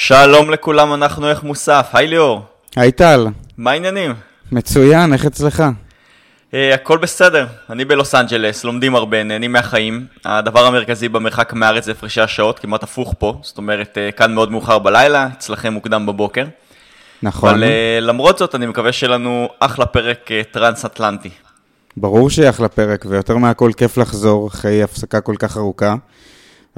שלום לכולם, אנחנו איך מוסף. היי ליאור. היי טל. מה העניינים? מצוין, איך אצלך? Uh, הכל בסדר, אני בלוס אנג'לס, לומדים הרבה, נהנים מהחיים. הדבר המרכזי במרחק מארץ זה הפרשי השעות, כמעט הפוך פה, זאת אומרת, uh, כאן מאוד מאוחר בלילה, אצלכם מוקדם בבוקר. נכון. אבל uh, למרות זאת, אני מקווה שיהיה לנו אחלה פרק uh, טרנס-אטלנטי. ברור שיהיה אחלה פרק, ויותר מהכל כיף לחזור אחרי הפסקה כל כך ארוכה.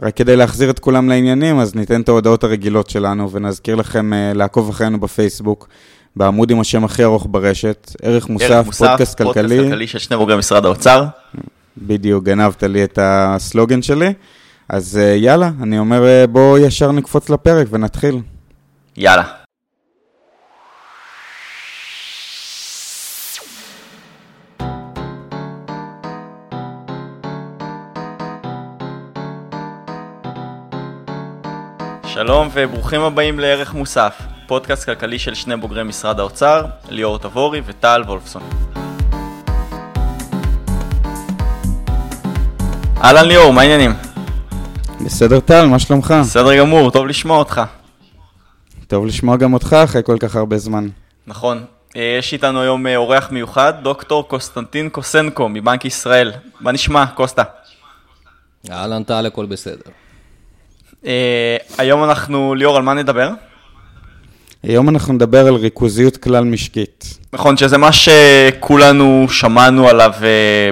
רק כדי להחזיר את כולם לעניינים, אז ניתן את ההודעות הרגילות שלנו, ונזכיר לכם uh, לעקוב אחרינו בפייסבוק, בעמוד עם השם הכי ארוך ברשת, ערך מוסף, ערך מוסף פודקאסט כלכלי. פודקאסט כלכלי של שני בוגרי משרד האוצר. בדיוק, גנבת לי את הסלוגן שלי. אז uh, יאללה, אני אומר uh, בואו ישר נקפוץ לפרק ונתחיל. יאללה. שלום וברוכים הבאים לערך מוסף, פודקאסט כלכלי של שני בוגרי משרד האוצר, ליאור תבורי וטל וולפסון. אהלן ליאור, מה העניינים? בסדר טל, מה שלומך? בסדר גמור, טוב לשמוע אותך. טוב לשמוע גם אותך אחרי כל כך הרבה זמן. נכון. אה, יש איתנו היום אה, אורח מיוחד, דוקטור קוסטנטין קוסנקו מבנק ישראל. מה נשמע, קוסטה? אהלן טל, הכל בסדר. אה, היום אנחנו, ליאור, על מה נדבר? היום אנחנו נדבר על ריכוזיות כלל משקית. נכון, שזה מה שכולנו שמענו עליו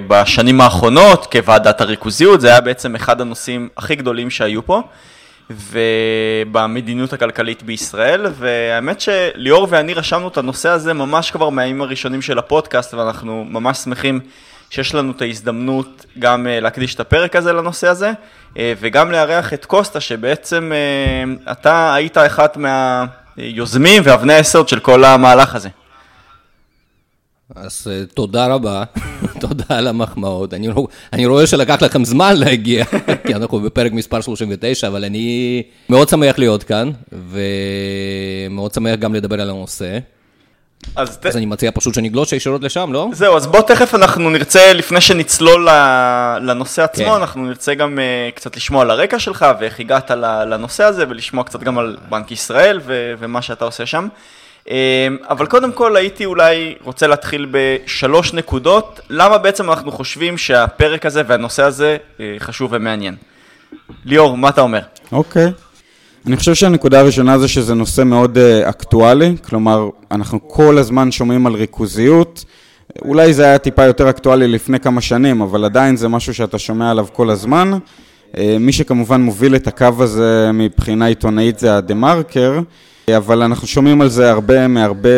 בשנים האחרונות כוועדת הריכוזיות, זה היה בעצם אחד הנושאים הכי גדולים שהיו פה. ובמדיניות הכלכלית בישראל, והאמת שליאור ואני רשמנו את הנושא הזה ממש כבר מהימים הראשונים של הפודקאסט, ואנחנו ממש שמחים שיש לנו את ההזדמנות גם להקדיש את הפרק הזה לנושא הזה, וגם לארח את קוסטה, שבעצם אתה היית אחת מהיוזמים ואבני היסוד של כל המהלך הזה. אז תודה רבה, תודה על המחמאות. אני, אני רואה שלקח לכם זמן להגיע, כי אנחנו בפרק מספר 39, אבל אני מאוד שמח להיות כאן, ומאוד שמח גם לדבר על הנושא. אז, אז ת... אני מציע פשוט שנגלוש ישירות לשם, לא? זהו, אז בוא תכף אנחנו נרצה, לפני שנצלול לנושא עצמו, כן. אנחנו נרצה גם uh, קצת לשמוע על הרקע שלך, ואיך הגעת לנושא הזה, ולשמוע קצת גם על בנק ישראל ו- ומה שאתה עושה שם. אבל קודם כל הייתי אולי רוצה להתחיל בשלוש נקודות, למה בעצם אנחנו חושבים שהפרק הזה והנושא הזה חשוב ומעניין. ליאור, מה אתה אומר? אוקיי. Okay. אני חושב שהנקודה הראשונה זה שזה נושא מאוד uh, אקטואלי, כלומר, אנחנו כל הזמן שומעים על ריכוזיות. אולי זה היה טיפה יותר אקטואלי לפני כמה שנים, אבל עדיין זה משהו שאתה שומע עליו כל הזמן. Uh, מי שכמובן מוביל את הקו הזה מבחינה עיתונאית זה הדה-מרקר. אבל אנחנו שומעים על זה הרבה מהרבה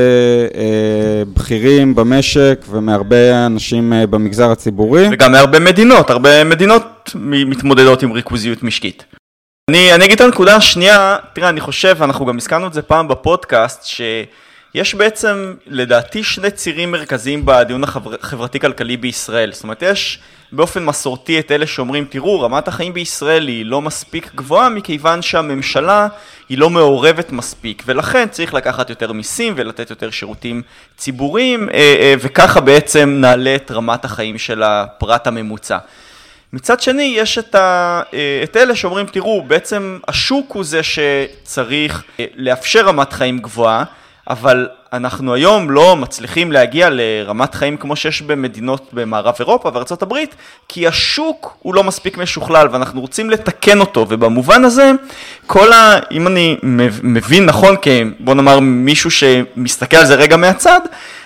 אה, בכירים במשק ומהרבה אנשים אה, במגזר הציבורי. וגם מהרבה מדינות, הרבה מדינות מתמודדות עם ריכוזיות משקית. אני, אני אגיד את הנקודה השנייה, תראה, אני חושב, אנחנו גם הזכרנו את זה פעם בפודקאסט, שיש בעצם, לדעתי, שני צירים מרכזיים בדיון החברתי-כלכלי בישראל. זאת אומרת, יש באופן מסורתי את אלה שאומרים, תראו, רמת החיים בישראל היא לא מספיק גבוהה מכיוון שהממשלה היא לא מעורבת מספיק, ולכן צריך לקחת יותר מיסים ולתת יותר שירותים ציבוריים, אה, אה, וככה בעצם נעלה את רמת החיים של הפרט הממוצע. מצד שני, יש את, ה, אה, את אלה שאומרים, תראו, בעצם השוק הוא זה שצריך לאפשר רמת חיים גבוהה, אבל אנחנו היום לא מצליחים להגיע לרמת חיים כמו שיש במדינות במערב אירופה הברית, כי השוק הוא לא מספיק משוכלל ואנחנו רוצים לתקן אותו, ובמובן הזה, כל ה... אם אני מבין נכון, בוא נאמר מישהו שמסתכל על זה רגע מהצד,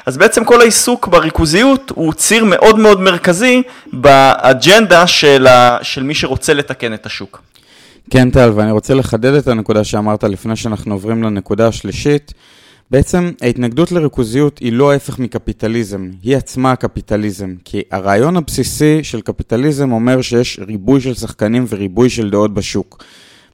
אז בעצם כל העיסוק בריכוזיות הוא ציר מאוד מאוד מרכזי באג'נדה של, ה... של מי שרוצה לתקן את השוק. כן, טל, ואני רוצה לחדד את הנקודה שאמרת לפני שאנחנו עוברים לנקודה השלישית. בעצם ההתנגדות לריכוזיות היא לא ההפך מקפיטליזם, היא עצמה הקפיטליזם. כי הרעיון הבסיסי של קפיטליזם אומר שיש ריבוי של שחקנים וריבוי של דעות בשוק.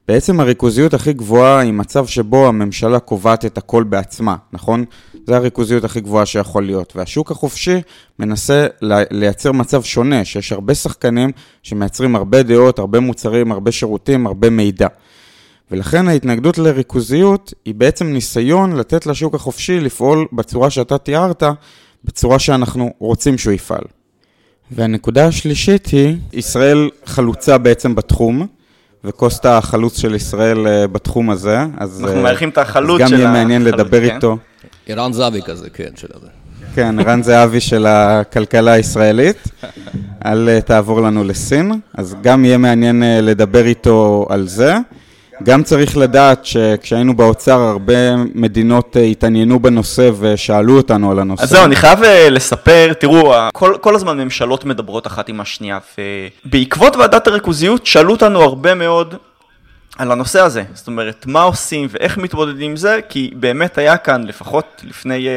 בעצם הריכוזיות הכי גבוהה היא מצב שבו הממשלה קובעת את הכל בעצמה, נכון? זה הריכוזיות הכי גבוהה שיכול להיות. והשוק החופשי מנסה לייצר מצב שונה, שיש הרבה שחקנים שמייצרים הרבה דעות, הרבה מוצרים, הרבה שירותים, הרבה מידע. ולכן ההתנגדות לריכוזיות היא בעצם ניסיון לתת לשוק החופשי לפעול בצורה שאתה תיארת, בצורה שאנחנו רוצים שהוא יפעל. והנקודה השלישית היא, ישראל חלוצה בעצם בתחום, וקוסטה החלוץ של ישראל אה, בתחום הזה. אז, אנחנו אה, מארחים את החלוץ של גם יהיה מעניין החלוץ, לדבר כן? איתו. ערן זהבי כזה, כן, של הזה. כן, רן זהבי של הכלכלה הישראלית, אל אה, תעבור לנו לסין, אז גם יהיה מעניין לדבר איתו על זה. גם צריך לדעת שכשהיינו באוצר, הרבה מדינות אה, התעניינו בנושא ושאלו אותנו על הנושא. אז זהו, אני חייב אה, לספר, תראו, כל, כל הזמן ממשלות מדברות אחת עם השנייה, ובעקבות ועדת הריכוזיות שאלו אותנו הרבה מאוד על הנושא הזה. זאת אומרת, מה עושים ואיך מתמודדים עם זה, כי באמת היה כאן, לפחות לפני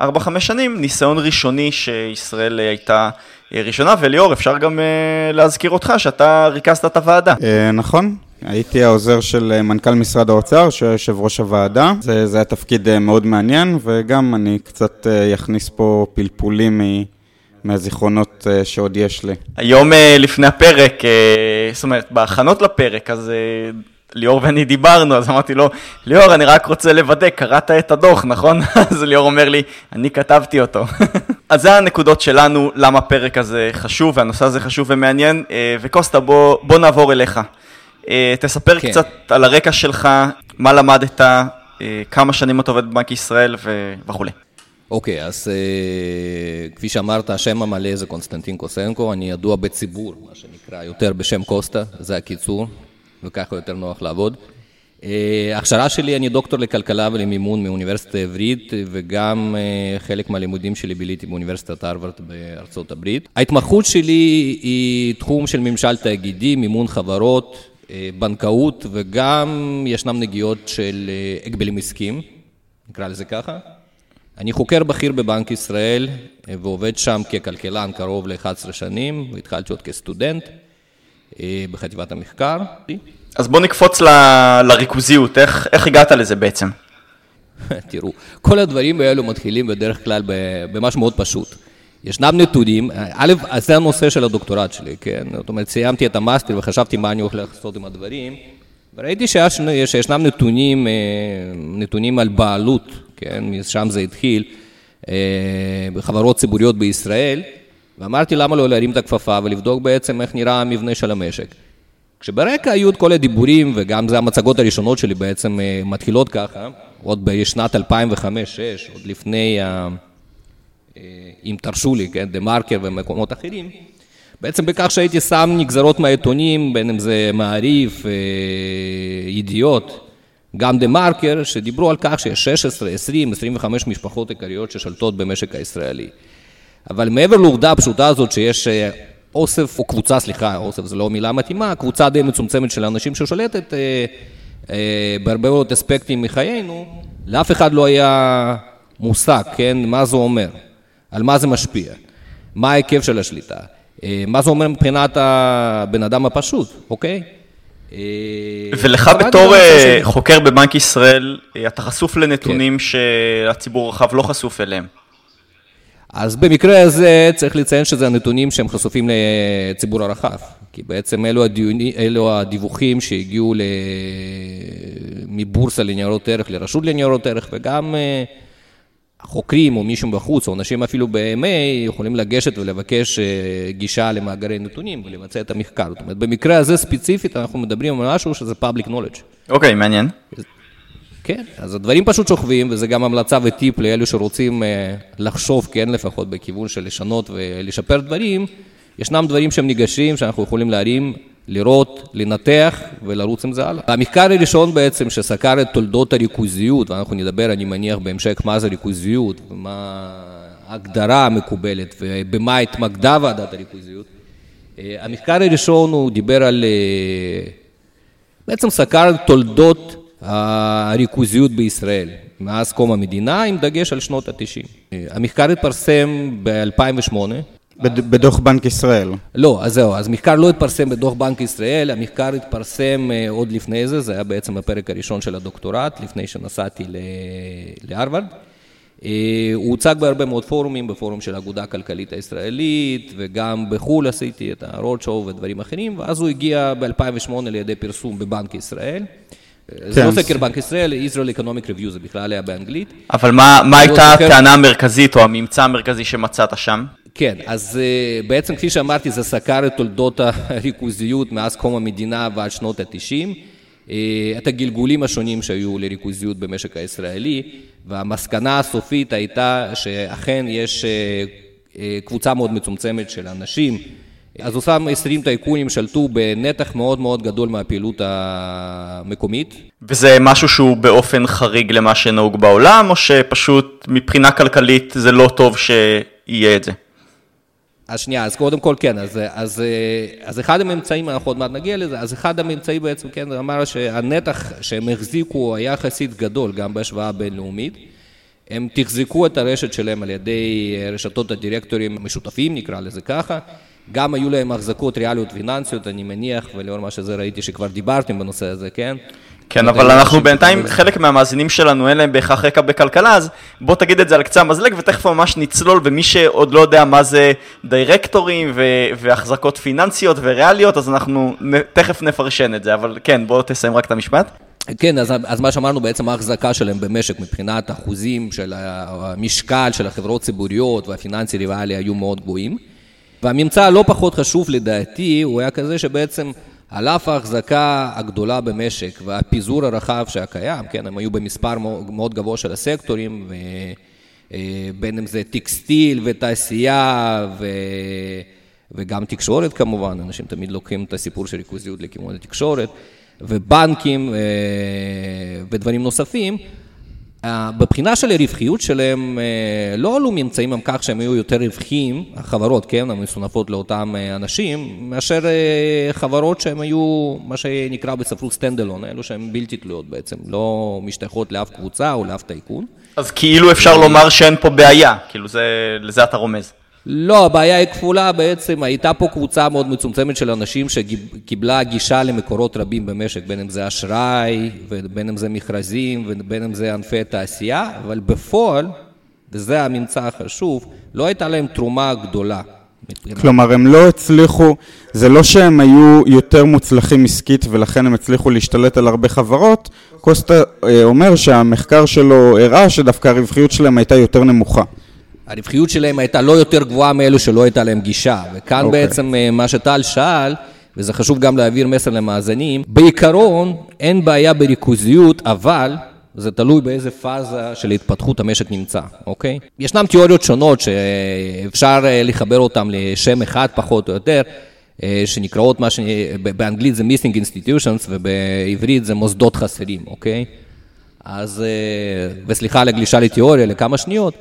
אה, 4-5 שנים, ניסיון ראשוני שישראל אה, הייתה אה, ראשונה, וליאור, אפשר גם אה, להזכיר אותך שאתה ריכזת את הוועדה. אה, נכון, הייתי העוזר של אה, מנכ"ל משרד האוצר, שהוא יושב ראש הוועדה. זה, זה היה תפקיד אה, מאוד מעניין, וגם אני קצת אה, אכניס פה פלפולים מהזיכרונות אה, שעוד יש לי. היום אה, לפני הפרק, אה, זאת אומרת, בהכנות לפרק, אז אה, ליאור ואני דיברנו, אז אמרתי לו, ליאור, אני רק רוצה לוודא, קראת את הדוח, נכון? אז ליאור אומר לי, אני כתבתי אותו. אז זה הנקודות שלנו, למה הפרק הזה חשוב, והנושא הזה חשוב ומעניין. אה, וקוסטה, בוא, בוא נעבור אליך. אה, תספר כן. קצת על הרקע שלך, מה למדת, אה, כמה שנים אתה עובד בבנק ישראל ו- וכולי. אוקיי, אז אה, כפי שאמרת, השם המלא זה קונסטנטין קוסנקו, אני ידוע בציבור, מה שנקרא, יותר בשם קוסטה, זה הקיצור, וככה יותר נוח לעבוד. ההכשרה שלי, אני דוקטור לכלכלה ולמימון מאוניברסיטה העברית, וגם אה, חלק מהלימודים שלי ביליתי באוניברסיטת הרווארד בארצות הברית. ההתמחות שלי היא תחום של ממשל תאגידי, מימון חברות, בנקאות, וגם ישנם נגיעות של אה, הגבלים עסקיים, נקרא לזה ככה. אני חוקר בכיר בבנק ישראל אה, ועובד שם ככלכלן קרוב ל-11 שנים, והתחלתי עוד כסטודנט אה, בחטיבת המחקר. אז בוא נקפוץ ל- לריכוזיות, איך, איך הגעת לזה בעצם? תראו, כל הדברים האלו מתחילים בדרך כלל במשהו מאוד פשוט. ישנם נתונים, א', אז זה הנושא של הדוקטורט שלי, כן? זאת אומרת, סיימתי את המאסטר וחשבתי מה אני הולך לעשות עם הדברים, וראיתי שיש, שישנם נתונים, אה, נתונים על בעלות, כן? משם זה התחיל, אה, בחברות ציבוריות בישראל, ואמרתי למה לא להרים את הכפפה ולבדוק בעצם איך נראה המבנה של המשק. כשברקע היו את כל הדיבורים, וגם זה המצגות הראשונות שלי בעצם אה, מתחילות ככה, עוד בשנת 2005-2006, עוד לפני, ה- אה, אם תרשו לי, כן, דה מרקר ומקומות אחרים, בעצם בכך שהייתי שם נגזרות מהעיתונים, בין אם זה מעריב, אה, ידיעות, גם דה מרקר, שדיברו על כך שיש 16, 20, 25 משפחות עיקריות ששלטות במשק הישראלי. אבל מעבר לעובדה הפשוטה הזאת שיש אה, אוסף, או קבוצה, סליחה, אוסף זה לא מילה מתאימה, קבוצה די מצומצמת של אנשים ששולטת אה, אה, בהרבה מאוד אספקטים מחיינו, לאף אחד לא היה מושג, כן, מה זה אומר, על מה זה משפיע, מה ההיקף של השליטה, אה, מה זה אומר מבחינת הבן אדם הפשוט, אוקיי? אה, ולך בתור אה, חוקר בבנק ישראל, אתה חשוף כן. לנתונים שהציבור הרחב לא חשוף אליהם. אז במקרה הזה צריך לציין שזה הנתונים שהם חשופים לציבור הרחב, כי בעצם אלו, הדיוני, אלו הדיווחים שהגיעו ל... מבורסה לניירות ערך לרשות לניירות ערך, וגם חוקרים או מישהו בחוץ, או אנשים אפילו ב-MA, יכולים לגשת ולבקש אה, גישה למאגרי נתונים ולבצע את המחקר. זאת אומרת, במקרה הזה ספציפית אנחנו מדברים על משהו שזה public knowledge. אוקיי, מעניין. כן, אז הדברים פשוט שוכבים, וזה גם המלצה וטיפ לאלו שרוצים אה, לחשוב, כן, לפחות בכיוון של לשנות ולשפר דברים. ישנם דברים שהם ניגשים, שאנחנו יכולים להרים, לראות, לנתח ולרוץ עם זה הלאה. המחקר הראשון בעצם שסקר את תולדות הריכוזיות, ואנחנו נדבר, אני מניח, בהמשך מה זה ריכוזיות, ומה ההגדרה המקובלת, ובמה התמקדה ועדת הריכוזיות. אה, המחקר הראשון הוא דיבר על... אה, בעצם סקר את תולדות הריכוזיות בישראל, מאז קום המדינה, עם דגש על שנות ה-90. המחקר התפרסם ב-2008. בד- בדוח בנק ישראל. לא, אז זהו, אז מחקר לא התפרסם בדוח בנק ישראל, המחקר התפרסם אה, עוד לפני זה, זה היה בעצם הפרק הראשון של הדוקטורט, לפני שנסעתי ל- להרווארד. אה, הוא הוצג בהרבה מאוד פורומים, בפורום של האגודה הכלכלית הישראלית, וגם בחו"ל עשיתי את show ודברים אחרים, ואז הוא הגיע ב-2008 לידי פרסום בבנק ישראל. זה לא כן. סקר בנק ישראל, Israel Economic Review, זה בכלל היה באנגלית. אבל מה, מה לא הייתה זוכר. הטענה המרכזית או הממצא המרכזי שמצאת שם? כן, אז uh, בעצם כפי שאמרתי, זה סקר את תולדות הריכוזיות מאז קום המדינה ועד שנות ה-90, uh, את הגלגולים השונים שהיו לריכוזיות במשק הישראלי, והמסקנה הסופית הייתה שאכן יש uh, קבוצה מאוד מצומצמת של אנשים אז אותם 20 טייקונים שלטו בנתח מאוד מאוד גדול מהפעילות המקומית. וזה משהו שהוא באופן חריג למה שנהוג בעולם, או שפשוט מבחינה כלכלית זה לא טוב שיהיה את זה? אז שנייה, אז קודם כל כן, אז, אז, אז אחד הממצאים, אנחנו עוד מעט נגיע לזה, אז אחד הממצאים בעצם, כן, אמר שהנתח שהם החזיקו היה יחסית גדול, גם בהשוואה בינלאומית. הם תחזקו את הרשת שלהם על ידי רשתות הדירקטורים המשותפים, נקרא לזה ככה. גם היו להם החזקות ריאליות פיננסיות, אני מניח, ולאור מה שזה ראיתי שכבר דיברתם בנושא הזה, כן? כן, אבל אנחנו בינתיים, חלק מהמאזינים שלנו אין להם בהכרח רקע בכלכלה, אז בוא תגיד את זה על קצה המזלג ותכף ממש נצלול, ומי שעוד לא יודע מה זה דירקטורים והחזקות פיננסיות וריאליות, אז אנחנו תכף נפרשן את זה, אבל כן, בוא תסיים רק את המשפט. כן, אז, אז מה שאמרנו בעצם ההחזקה שלהם במשק מבחינת אחוזים של המשקל של החברות הציבוריות והפיננסי ריאלי היו מאוד גבוהים. והממצא הלא פחות חשוב לדעתי, הוא היה כזה שבעצם על אף ההחזקה הגדולה במשק והפיזור הרחב שהיה קיים, כן, הם היו במספר מאוד גבוה של הסקטורים, ובין אם זה טקסטיל ותעשייה ו... וגם תקשורת כמובן, אנשים תמיד לוקחים את הסיפור של ריכוזיות לכיוון התקשורת, ובנקים ודברים נוספים. בבחינה של הרווחיות שלהם אה, לא עלו ממצאים על כך שהם היו יותר רווחיים, החברות, כן, המסונפות לאותם אה, אנשים, מאשר אה, חברות שהם היו, מה שנקרא בספרות סטנדלון, אלו שהן בלתי תלויות בעצם, לא משתייכות לאף קבוצה או לאף טייקון. אז כאילו אפשר לומר שאין פה בעיה, כאילו זה, לזה אתה רומז. לא, הבעיה היא כפולה בעצם, הייתה פה קבוצה מאוד מצומצמת של אנשים שקיבלה גישה למקורות רבים במשק, בין אם זה אשראי, ובין אם זה מכרזים, ובין אם זה ענפי תעשייה, אבל בפועל, וזה הממצא החשוב, לא הייתה להם תרומה גדולה. כלומר, הם לא הצליחו, זה לא שהם היו יותר מוצלחים עסקית ולכן הם הצליחו להשתלט על הרבה חברות, קוסטה אה, אומר שהמחקר שלו הראה שדווקא הרווחיות שלהם הייתה יותר נמוכה. הרווחיות שלהם הייתה לא יותר גבוהה מאלו שלא הייתה להם גישה. וכאן okay. אוקיי. בעצם אה, מה שטל שאל, וזה חשוב גם להעביר מסר למאזינים, בעיקרון אין בעיה בריכוזיות, אבל זה תלוי באיזה פאזה של התפתחות המשק נמצא, אוקיי? ישנן תיאוריות שונות שאפשר אה, לחבר אותן לשם אחד פחות או יותר, אה, שנקראות מה ש... באנגלית זה missing institutions ובעברית זה מוסדות חסרים, אוקיי? אז, וסליחה על הגלישה לתיאוריה לכמה שניות,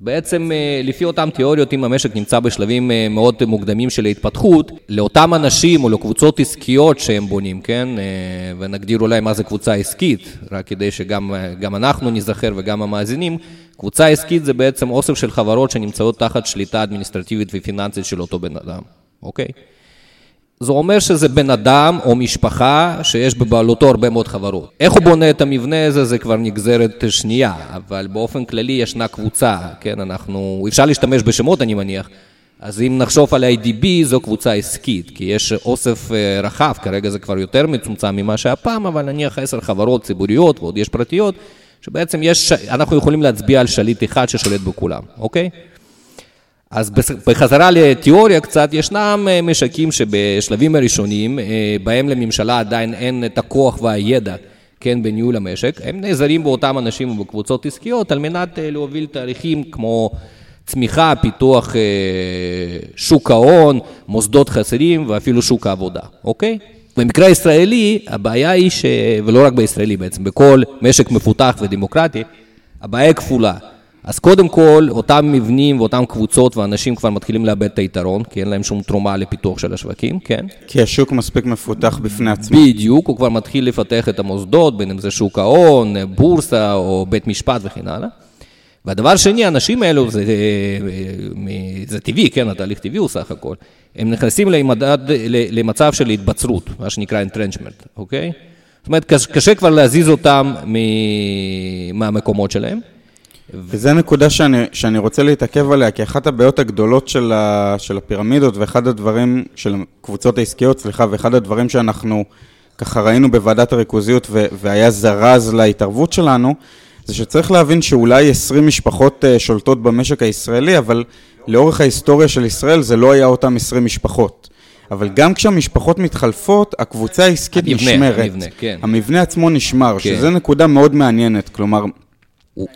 בעצם אה, לפי אותן תיאוריות, אם המשק נמצא בשלבים אה, מאוד מוקדמים של ההתפתחות, לאותם אנשים או לקבוצות עסקיות שהם בונים, כן, אה, ונגדיר אולי מה זה קבוצה עסקית, רק כדי שגם אנחנו נזכר וגם המאזינים, קבוצה עסקית זה בעצם אוסף של חברות שנמצאות תחת שליטה אדמיניסטרטיבית ופיננסית של אותו בן אדם, אוקיי? זה אומר שזה בן אדם או משפחה שיש בבעלותו הרבה מאוד חברות. איך הוא בונה את המבנה הזה, זה כבר נגזרת שנייה, אבל באופן כללי ישנה קבוצה, כן, אנחנו, אפשר להשתמש בשמות אני מניח, אז אם נחשוב על IDB זו קבוצה עסקית, כי יש אוסף אה, רחב, כרגע זה כבר יותר מצומצם ממה שהיה פעם, אבל נניח עשר חברות ציבוריות ועוד יש פרטיות, שבעצם יש, אנחנו יכולים להצביע על שליט אחד ששולט בכולם, אוקיי? אז בחזרה לתיאוריה קצת, ישנם אה, משקים שבשלבים הראשונים, אה, בהם לממשלה עדיין אין את הכוח והידע, כן, בניהול המשק, הם נעזרים באותם אנשים ובקבוצות עסקיות על מנת אה, להוביל תהליכים כמו צמיחה, פיתוח שוק ההון, מוסדות חסרים ואפילו שוק העבודה, אוקיי? במקרה הישראלי, הבעיה היא ש... ולא רק בישראלי בעצם, בכל משק מפותח ודמוקרטי, הבעיה כפולה. אז קודם כל, אותם מבנים ואותם קבוצות ואנשים כבר מתחילים לאבד את היתרון, כי אין להם שום תרומה לפיתוח של השווקים, כן? כי השוק מספיק מפותח בפני עצמו. בדיוק, הוא כבר מתחיל לפתח את המוסדות, בין אם זה שוק ההון, בורסה או בית משפט וכן הלאה. והדבר שני, האנשים האלו, זה, זה טבעי, כן, התהליך טבעי הוא סך הכל, הם נכנסים למדד, למצב של התבצרות, מה שנקרא entrenchment, אוקיי? זאת אומרת, קשה כבר להזיז אותם מהמקומות שלהם. וזו נקודה שאני, שאני רוצה להתעכב עליה, כי אחת הבעיות הגדולות של, ה, של הפירמידות ואחד הדברים, של הקבוצות העסקיות, סליחה, ואחד הדברים שאנחנו ככה ראינו בוועדת הריכוזיות ו, והיה זרז להתערבות שלנו, זה שצריך להבין שאולי 20 משפחות אה, שולטות במשק הישראלי, אבל לאורך ההיסטוריה של ישראל זה לא היה אותם 20 משפחות. אבל גם כשהמשפחות מתחלפות, הקבוצה העסקית המבנה, נשמרת. המבנה, כן. המבנה עצמו נשמר, כן. שזה נקודה מאוד מעניינת. כלומר,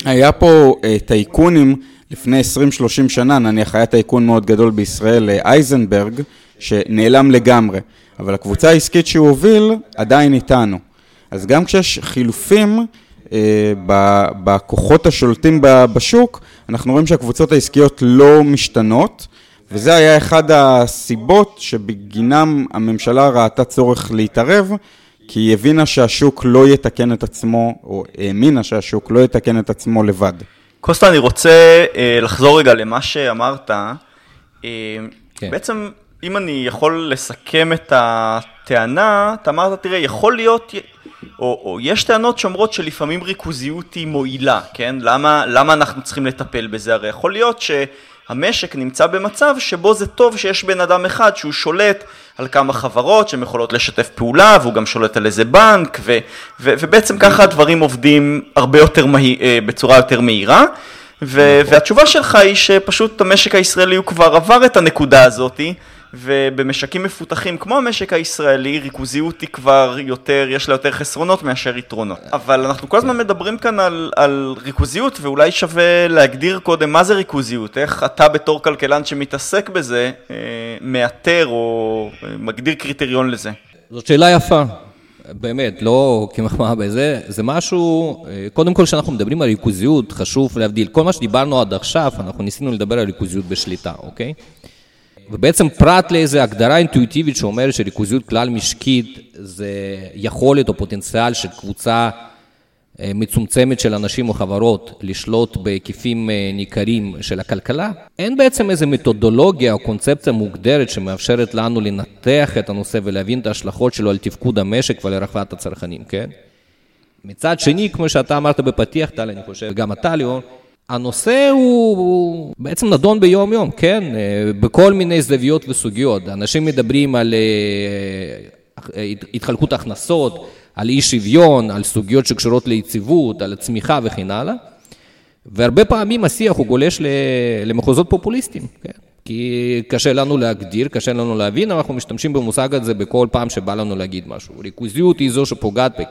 היה פה אה, טייקונים לפני 20-30 שנה, נניח היה טייקון מאוד גדול בישראל, אה, אייזנברג, שנעלם לגמרי. אבל הקבוצה העסקית שהוא הוביל עדיין איתנו. אז גם כשיש חילופים אה, בכוחות השולטים בשוק, אנחנו רואים שהקבוצות העסקיות לא משתנות, וזה היה אחד הסיבות שבגינם הממשלה ראתה צורך להתערב, כי היא הבינה שהשוק לא יתקן את עצמו, או האמינה שהשוק לא יתקן את עצמו לבד. קוסטה, אני רוצה אה, לחזור רגע למה שאמרת. אה, כן. בעצם, אם אני יכול לסכם את הטענה, אתה אמרת, תראה, יכול להיות, או, או יש טענות שאומרות שלפעמים ריכוזיות היא מועילה, כן? למה, למה אנחנו צריכים לטפל בזה? הרי יכול להיות שהמשק נמצא במצב שבו זה טוב שיש בן אדם אחד שהוא שולט על כמה חברות שהן יכולות לשתף פעולה, והוא גם שולט על איזה בנק, ו, ו, ובעצם ככה הדברים עובדים הרבה יותר מהיר, בצורה יותר מהירה. ו- והתשובה שלך היא שפשוט המשק הישראלי הוא כבר עבר את הנקודה הזאתי, ובמשקים מפותחים כמו המשק הישראלי, ריכוזיות היא כבר יותר, יש לה יותר חסרונות מאשר יתרונות. אבל אנחנו כל הזמן מדברים כאן על, על ריכוזיות, ואולי שווה להגדיר קודם מה זה ריכוזיות, איך אתה בתור כלכלן שמתעסק בזה, אה, מאתר או אה, מגדיר קריטריון לזה. זאת שאלה יפה, באמת, לא כמחמאה בזה, זה משהו, אה, קודם כל כשאנחנו מדברים על ריכוזיות, חשוב להבדיל, כל מה שדיברנו עד עכשיו, אנחנו ניסינו לדבר על ריכוזיות בשליטה, אוקיי? ובעצם פרט לאיזו הגדרה אינטואיטיבית שאומרת שריכוזיות כלל משקית זה יכולת או פוטנציאל של קבוצה אה, מצומצמת של אנשים או חברות לשלוט בהיקפים אה, ניכרים של הכלכלה, אין בעצם איזו מתודולוגיה או קונספציה מוגדרת שמאפשרת לנו לנתח את הנושא ולהבין את ההשלכות שלו על תפקוד המשק ועל רווחת הצרכנים, כן? מצד שני, כמו שאתה אמרת בפתיח, טל, אני חושב, וגם אתה, ליאור, הנושא הוא, הוא בעצם נדון ביום-יום, כן? אה, בכל מיני זוויות וסוגיות. אנשים מדברים על אה, אה, התחלקות הכנסות, על אי שוויון, על סוגיות שקשורות ליציבות, על הצמיחה וכן הלאה. והרבה פעמים השיח הוא גולש למחוזות פופוליסטיים, כן? כי קשה לנו להגדיר, קשה לנו להבין, אנחנו משתמשים במושג הזה בכל פעם שבא לנו להגיד משהו. ריכוזיות היא זו שפוגעת ב-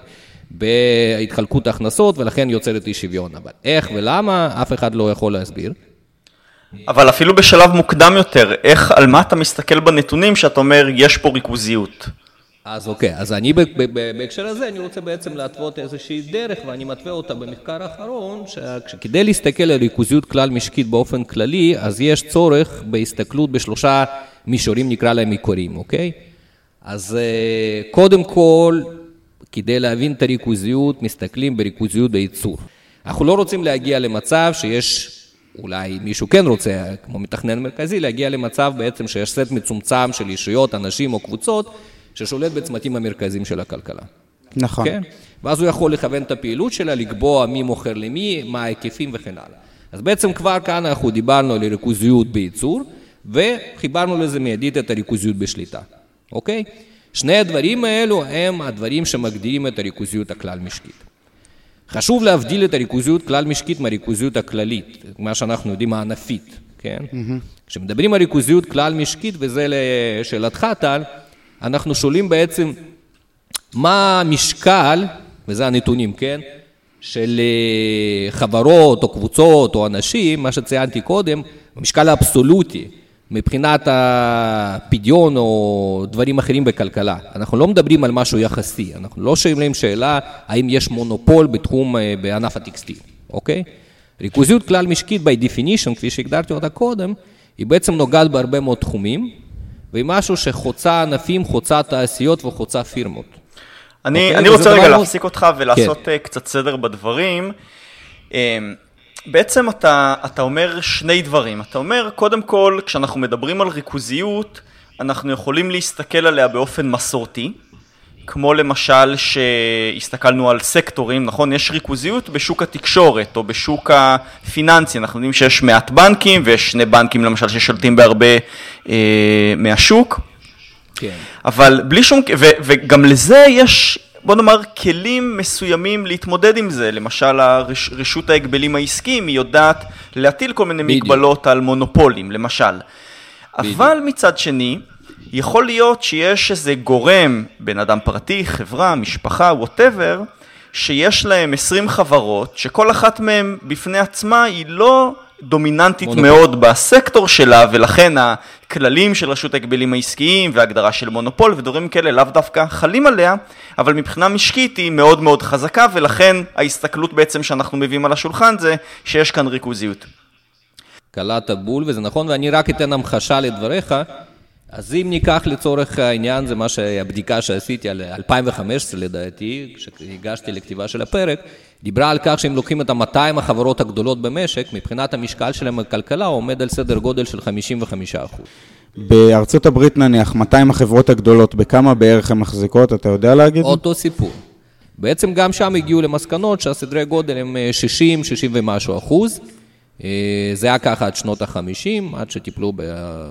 בהתחלקות ההכנסות ולכן יוצרת אי שוויון. אבל איך ולמה, אף אחד לא יכול להסביר. אבל אפילו בשלב מוקדם יותר, איך, על מה אתה מסתכל בנתונים שאתה אומר, יש פה ריכוזיות? אז אוקיי, אז אני בהקשר הזה, אני רוצה בעצם להתוות איזושהי דרך, ואני מתווה אותה במחקר האחרון, שכדי להסתכל על ריכוזיות כלל משקית באופן כללי, אז יש צורך בהסתכלות בשלושה מישורים, נקרא להם עיקריים, אוקיי? אז אה, קודם כל, כדי להבין את הריכוזיות, מסתכלים בריכוזיות בייצור. אנחנו לא רוצים להגיע למצב שיש, אולי מישהו כן רוצה, כמו מתכנן מרכזי, להגיע למצב בעצם שיש סט מצומצם של ישויות, אנשים או קבוצות, ששולט בצמתים המרכזיים של הכלכלה. נכון. כן? ואז הוא יכול לכוון את הפעילות שלה, לקבוע מי מוכר למי, מה ההיקפים וכן הלאה. אז בעצם כבר כאן אנחנו דיברנו על ריכוזיות בייצור, וחיברנו לזה מיידית את הריכוזיות בשליטה, אוקיי? שני הדברים האלו הם הדברים שמגדירים את הריכוזיות הכלל משקית. חשוב להבדיל את הריכוזיות כלל משקית מהריכוזיות הכללית, מה שאנחנו יודעים הענפית, כן? Mm-hmm. כשמדברים על ריכוזיות כלל משקית, וזה לשאלתך טל, אנחנו שואלים בעצם מה המשקל, וזה הנתונים, כן? של אה, חברות או קבוצות או אנשים, מה שציינתי קודם, המשקל האבסולוטי מבחינת הפדיון או דברים אחרים בכלכלה. אנחנו לא מדברים על משהו יחסי, אנחנו לא שואלים שאלה האם יש מונופול בתחום, אה, בענף הטקסטיל, אוקיי? ריכוזיות כלל משקית by definition, כפי שהגדרתי אותה קודם, היא בעצם נוגעת בהרבה מאוד תחומים, והיא משהו שחוצה ענפים, חוצה תעשיות וחוצה פירמות. אני, אוקיי, אני רוצה רגע להפסיק אותך ולעשות כן. קצת סדר בדברים. בעצם אתה, אתה אומר שני דברים. אתה אומר, קודם כל, כשאנחנו מדברים על ריכוזיות, אנחנו יכולים להסתכל עליה באופן מסורתי, כמו למשל שהסתכלנו על סקטורים, נכון? יש ריכוזיות בשוק התקשורת או בשוק הפיננסי, אנחנו יודעים שיש מעט בנקים ויש שני בנקים למשל ששולטים בהרבה אה, מהשוק. כן. אבל בלי שום, ו, וגם לזה יש בוא נאמר, כלים מסוימים להתמודד עם זה. למשל, הרש, רשות ההגבלים העסקיים, היא יודעת להטיל כל מיני בדיוק. מגבלות על מונופולים, למשל. בדיוק. אבל מצד שני, יכול להיות שיש איזה גורם, בן אדם פרטי, חברה, משפחה, וואטאבר, שיש להם 20 חברות, שכל אחת מהן בפני עצמה היא לא דומיננטית מונופול. מאוד בסקטור שלה, ולכן הכללים של רשות ההגבלים העסקיים והגדרה של מונופול ודברים כאלה לאו דווקא חלים עליה, אבל מבחינה משקית היא מאוד מאוד חזקה, ולכן ההסתכלות בעצם שאנחנו מביאים על השולחן זה שיש כאן ריכוזיות. קלעת בול, וזה נכון, ואני רק אתן המחשה לדבריך. אז אם ניקח לצורך העניין, זה מה שהבדיקה שעשיתי על 2015 לדעתי, כשהגשתי לכתיבה של הפרק, דיברה על כך שהם לוקחים את ה-200 החברות הגדולות במשק, מבחינת המשקל שלהם בכלכלה, עומד על סדר גודל של 55%. בארצות הברית נניח, 200 החברות הגדולות, בכמה בערך הן מחזיקות, אתה יודע להגיד? אותו סיפור. בעצם גם שם הגיעו למסקנות שהסדרי גודל הם אה, 60, 60 ומשהו אחוז. אה, זה היה ככה עד שנות ה-50, עד שטיפלו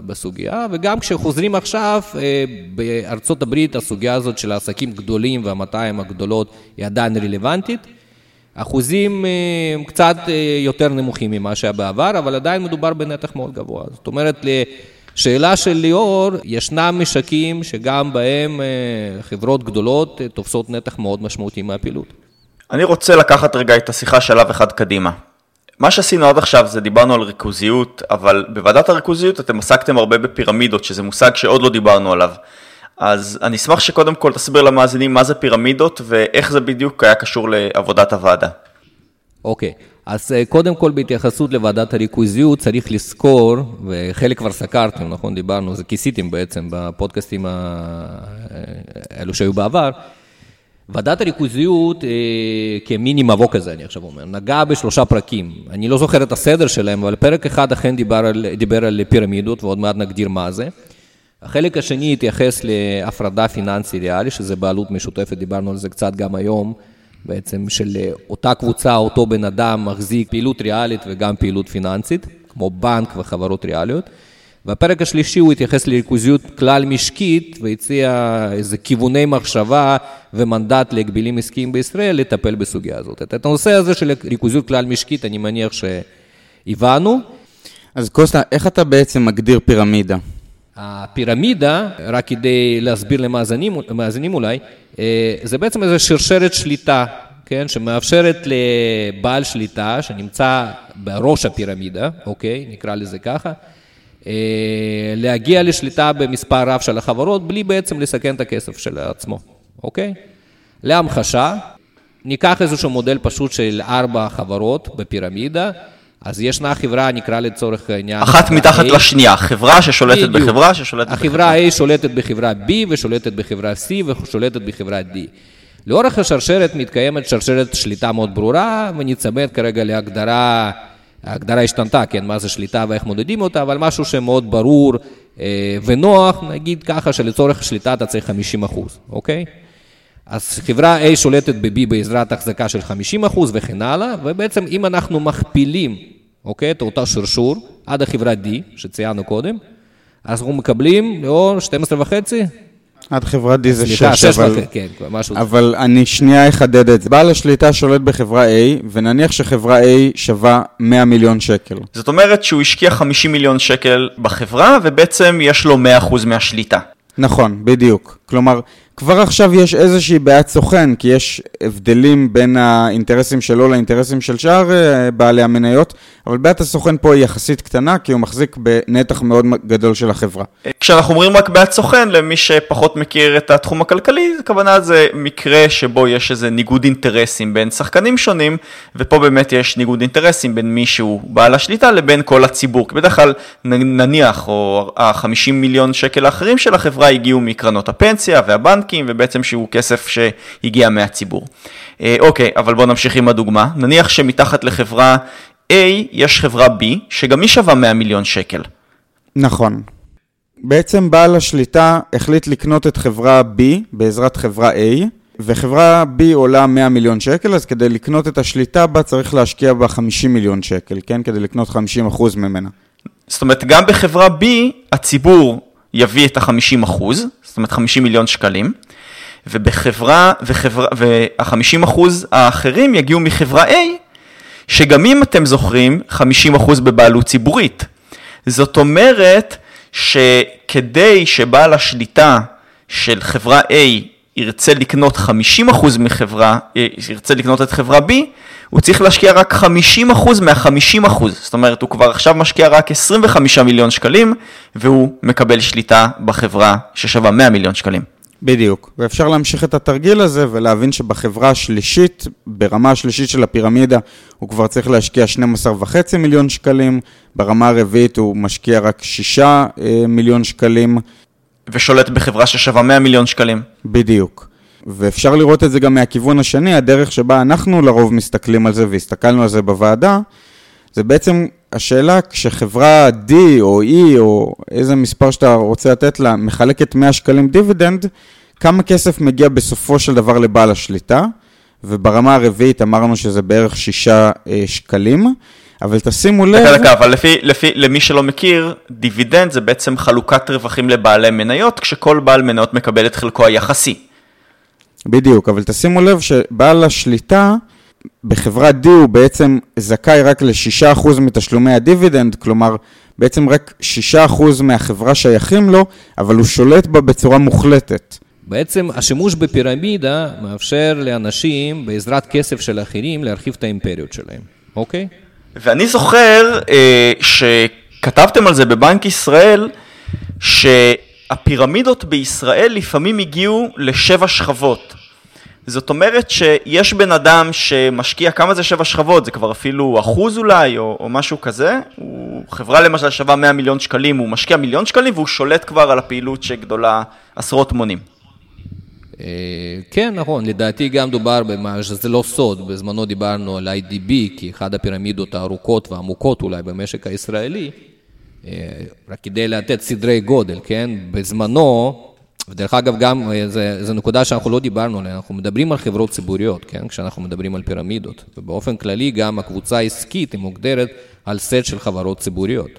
בסוגיה, וגם כשחוזרים עכשיו, אה, בארצות הברית הסוגיה הזאת של העסקים גדולים והמאתיים הגדולות היא עדיין רלוונטית. אחוזים אה, הם קצת אה, יותר נמוכים ממה שהיה בעבר, אבל עדיין מדובר בנתח מאוד גבוה. זאת אומרת, לשאלה של ליאור, ישנם משקים שגם בהם אה, חברות גדולות אה, תופסות נתח מאוד משמעותי מהפעילות. אני רוצה לקחת רגע את השיחה שלב אחד קדימה. מה שעשינו עד עכשיו זה דיברנו על ריכוזיות, אבל בוועדת הריכוזיות אתם עסקתם הרבה בפירמידות, שזה מושג שעוד לא דיברנו עליו. אז אני אשמח שקודם כל תסביר למאזינים מה זה פירמידות ואיך זה בדיוק היה קשור לעבודת הוועדה. אוקיי, אז אה, קודם כל בהתייחסות לוועדת הריכוזיות צריך לזכור, וחלק כבר סקרתם, נכון? דיברנו, זה כיסיתם בעצם בפודקאסטים האלו שהיו בעבר. ועדת הריכוזיות, אה, כמיני מבוא כזה, אני עכשיו אומר, נגעה בשלושה פרקים. אני לא זוכר את הסדר שלהם, אבל פרק אחד אכן דיבר על, דיבר על פירמידות, ועוד מעט נגדיר מה זה. החלק השני התייחס להפרדה פיננסי ריאלי, שזה בעלות משותפת, דיברנו על זה קצת גם היום, בעצם של אה, אותה קבוצה, אותו בן אדם מחזיק פעילות ריאלית וגם פעילות פיננסית, כמו בנק וחברות ריאליות. והפרק השלישי הוא התייחס לריכוזיות כלל משקית והציע איזה כיווני מחשבה ומנדט להגבילים עסקיים בישראל לטפל בסוגיה הזאת. את הנושא הזה של ריכוזיות כלל משקית אני מניח שהבנו. אז קוסטה, איך אתה בעצם מגדיר פירמידה? הפירמידה, רק כדי להסביר למאזינים, אולי, אה, זה בעצם איזו שרשרת שליטה, כן, שמאפשרת לבעל שליטה שנמצא בראש הפירמידה, אוקיי, נקרא לזה ככה, אה, להגיע לשליטה במספר רב של החברות בלי בעצם לסכן את הכסף של עצמו, אוקיי? להמחשה, ניקח איזשהו מודל פשוט של ארבע חברות בפירמידה, אז ישנה חברה, נקרא לצורך העניין... אחת מתחת A. לשנייה, חברה ששולטת בדיוק. בחברה ששולטת בחברה. החברה A שולטת בחברה B ושולטת בחברה C ושולטת בחברה D. לאורך השרשרת מתקיימת שרשרת שליטה מאוד ברורה, וניצמד כרגע להגדרה, ההגדרה השתנתה, כן, מה זה שליטה ואיך מודדים אותה, אבל משהו שמאוד ברור אה, ונוח, נגיד ככה שלצורך השליטה אתה צריך 50 אחוז, אוקיי? אז חברה A שולטת ב-B בעזרת החזקה של 50 אחוז וכן הלאה, ובעצם אם אנחנו מכפילים, אוקיי, את אותו שרשור עד החברה D, שציינו קודם, אז אנחנו מקבלים, לאור 12 וחצי, עד חברת D זה 6, סליחה, 6 אבל... וחצי, כן, משהו. אבל אני שנייה אחדד את זה. בעל השליטה שולט בחברה A, ונניח שחברה A שווה 100 מיליון שקל. זאת אומרת שהוא השקיע 50 מיליון שקל בחברה, ובעצם יש לו 100% מהשליטה. נכון, בדיוק. כלומר, כבר עכשיו יש איזושהי בעיית סוכן, כי יש הבדלים בין האינטרסים שלו לאינטרסים של שאר אה, בעלי המניות, אבל בעיית הסוכן פה היא יחסית קטנה, כי הוא מחזיק בנתח מאוד גדול של החברה. כשאנחנו אומרים רק בעד סוכן, למי שפחות מכיר את התחום הכלכלי, הכוונה זה מקרה שבו יש איזה ניגוד אינטרסים בין שחקנים שונים, ופה באמת יש ניגוד אינטרסים בין מי שהוא בעל השליטה לבין כל הציבור. כי בדרך כלל נניח, או ה-50 מיליון שקל האחרים של החברה הגיעו מקרנות הפנסיה והבנקים, ובעצם שהוא כסף שהגיע מהציבור. אה, אוקיי, אבל בואו נמשיך עם הדוגמה. נניח שמתחת לחברה A יש חברה B, שגם היא שווה 100 מיליון שקל. נכון. בעצם בעל השליטה החליט לקנות את חברה B בעזרת חברה A, וחברה B עולה 100 מיליון שקל, אז כדי לקנות את השליטה בה צריך להשקיע בה 50 מיליון שקל, כן? כדי לקנות 50% ממנה. זאת אומרת, גם בחברה B, הציבור יביא את ה-50 אחוז, זאת אומרת 50 מיליון שקלים, ובחברה, וחברה, וה-50% האחרים יגיעו מחברה A, שגם אם אתם זוכרים, 50% בבעלות ציבורית. זאת אומרת שכדי שבעל השליטה של חברה A ירצה לקנות 50% מחברה, אה, ירצה לקנות את חברה B, הוא צריך להשקיע רק 50% מה-50%. זאת אומרת, הוא כבר עכשיו משקיע רק 25 מיליון שקלים, והוא מקבל שליטה בחברה ששווה 100 מיליון שקלים. בדיוק, ואפשר להמשיך את התרגיל הזה ולהבין שבחברה השלישית, ברמה השלישית של הפירמידה, הוא כבר צריך להשקיע 12.5 מיליון שקלים, ברמה הרביעית הוא משקיע רק 6 אה, מיליון שקלים. ושולט בחברה ששווה 100 מיליון שקלים. בדיוק. ואפשר לראות את זה גם מהכיוון השני, הדרך שבה אנחנו לרוב מסתכלים על זה, והסתכלנו על זה בוועדה, זה בעצם השאלה, כשחברה D או E או איזה מספר שאתה רוצה לתת לה, מחלקת 100 שקלים דיבידנד, כמה כסף מגיע בסופו של דבר לבעל השליטה, וברמה הרביעית אמרנו שזה בערך 6 אה, שקלים. אבל תשימו לב... דקה, דקה, אבל לפי, לפי, למי שלא מכיר, דיבידנד זה בעצם חלוקת רווחים לבעלי מניות, כשכל בעל מניות מקבל את חלקו היחסי. בדיוק, אבל תשימו לב שבעל השליטה בחברה D הוא בעצם זכאי רק ל-6% מתשלומי הדיבידנד, כלומר, בעצם רק 6% מהחברה שייכים לו, אבל הוא שולט בה בצורה מוחלטת. בעצם השימוש בפירמידה מאפשר לאנשים, בעזרת כסף של אחרים, להרחיב את האימפריות שלהם, אוקיי? ואני זוכר אה, שכתבתם על זה בבנק ישראל, שהפירמידות בישראל לפעמים הגיעו לשבע שכבות. זאת אומרת שיש בן אדם שמשקיע, כמה זה שבע שכבות? זה כבר אפילו אחוז אולי, או, או משהו כזה. הוא, חברה למשל שווה 100 מיליון שקלים, הוא משקיע מיליון שקלים והוא שולט כבר על הפעילות שגדולה עשרות מונים. אה, כן, נכון, לדעתי גם דובר שזה לא סוד, בזמנו דיברנו על IDB כאחד הפירמידות הארוכות והעמוקות אולי במשק הישראלי, רק כדי לתת סדרי גודל, כן? בזמנו, ודרך אגב, גם, אה, זו נקודה שאנחנו לא דיברנו עליה, אנחנו מדברים על חברות ציבוריות, כן? כשאנחנו מדברים על פירמידות, ובאופן כללי גם הקבוצה העסקית היא מוגדרת על סט של חברות ציבוריות.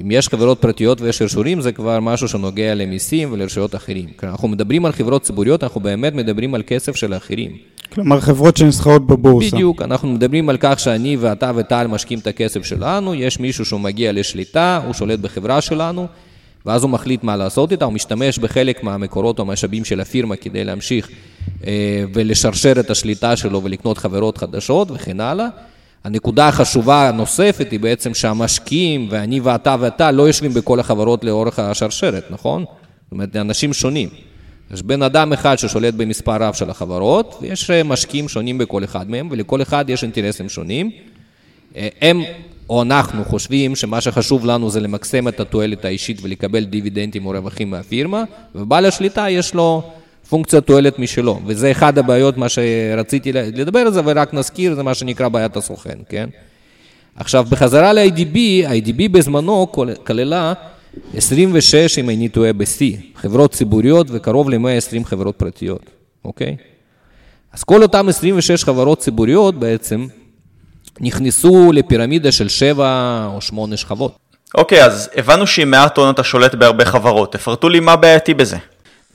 אם יש חברות פרטיות ויש הרשורים, זה כבר משהו שנוגע למיסים ולרשויות אחרים. אנחנו מדברים על חברות ציבוריות, אנחנו באמת מדברים על כסף של אחרים. כלומר, חברות שנסחרות בבורסה. בדיוק, אנחנו מדברים על כך שאני ואתה וטל משקיעים את הכסף שלנו, יש מישהו שהוא מגיע לשליטה, הוא שולט בחברה שלנו, ואז הוא מחליט מה לעשות איתה, הוא משתמש בחלק מהמקורות או המשאבים של הפירמה כדי להמשיך אה, ולשרשר את השליטה שלו ולקנות חברות חדשות וכן הלאה. הנקודה החשובה הנוספת היא בעצם שהמשקיעים, ואני ואתה ואתה, לא יושבים בכל החברות לאורך השרשרת, נכון? זאת אומרת, אנשים שונים. יש בן אדם אחד ששולט במספר רב של החברות, ויש אה, משקיעים שונים בכל אחד מהם, ולכל אחד יש אינטרסים שונים. אה, הם או אנחנו חושבים שמה שחשוב לנו זה למקסם את התועלת האישית ולקבל דיבידנדים או רווחים מהפירמה, ובעל השליטה יש לו פונקציה תועלת משלו, וזה אחד הבעיות, מה שרציתי לדבר על זה, ורק נזכיר, זה מה שנקרא בעיית הסוכן, כן? עכשיו, בחזרה ל-IDB, IDB בזמנו כללה 26, אם אני טועה, ב-C, חברות ציבוריות וקרוב ל-120 חברות פרטיות, אוקיי? אז כל אותן 26 חברות ציבוריות בעצם נכנסו לפירמידה של 7 או 8 שכבות. אוקיי, אז הבנו שעם מעט הון אתה שולט בהרבה חברות. תפרטו לי מה בעייתי בזה.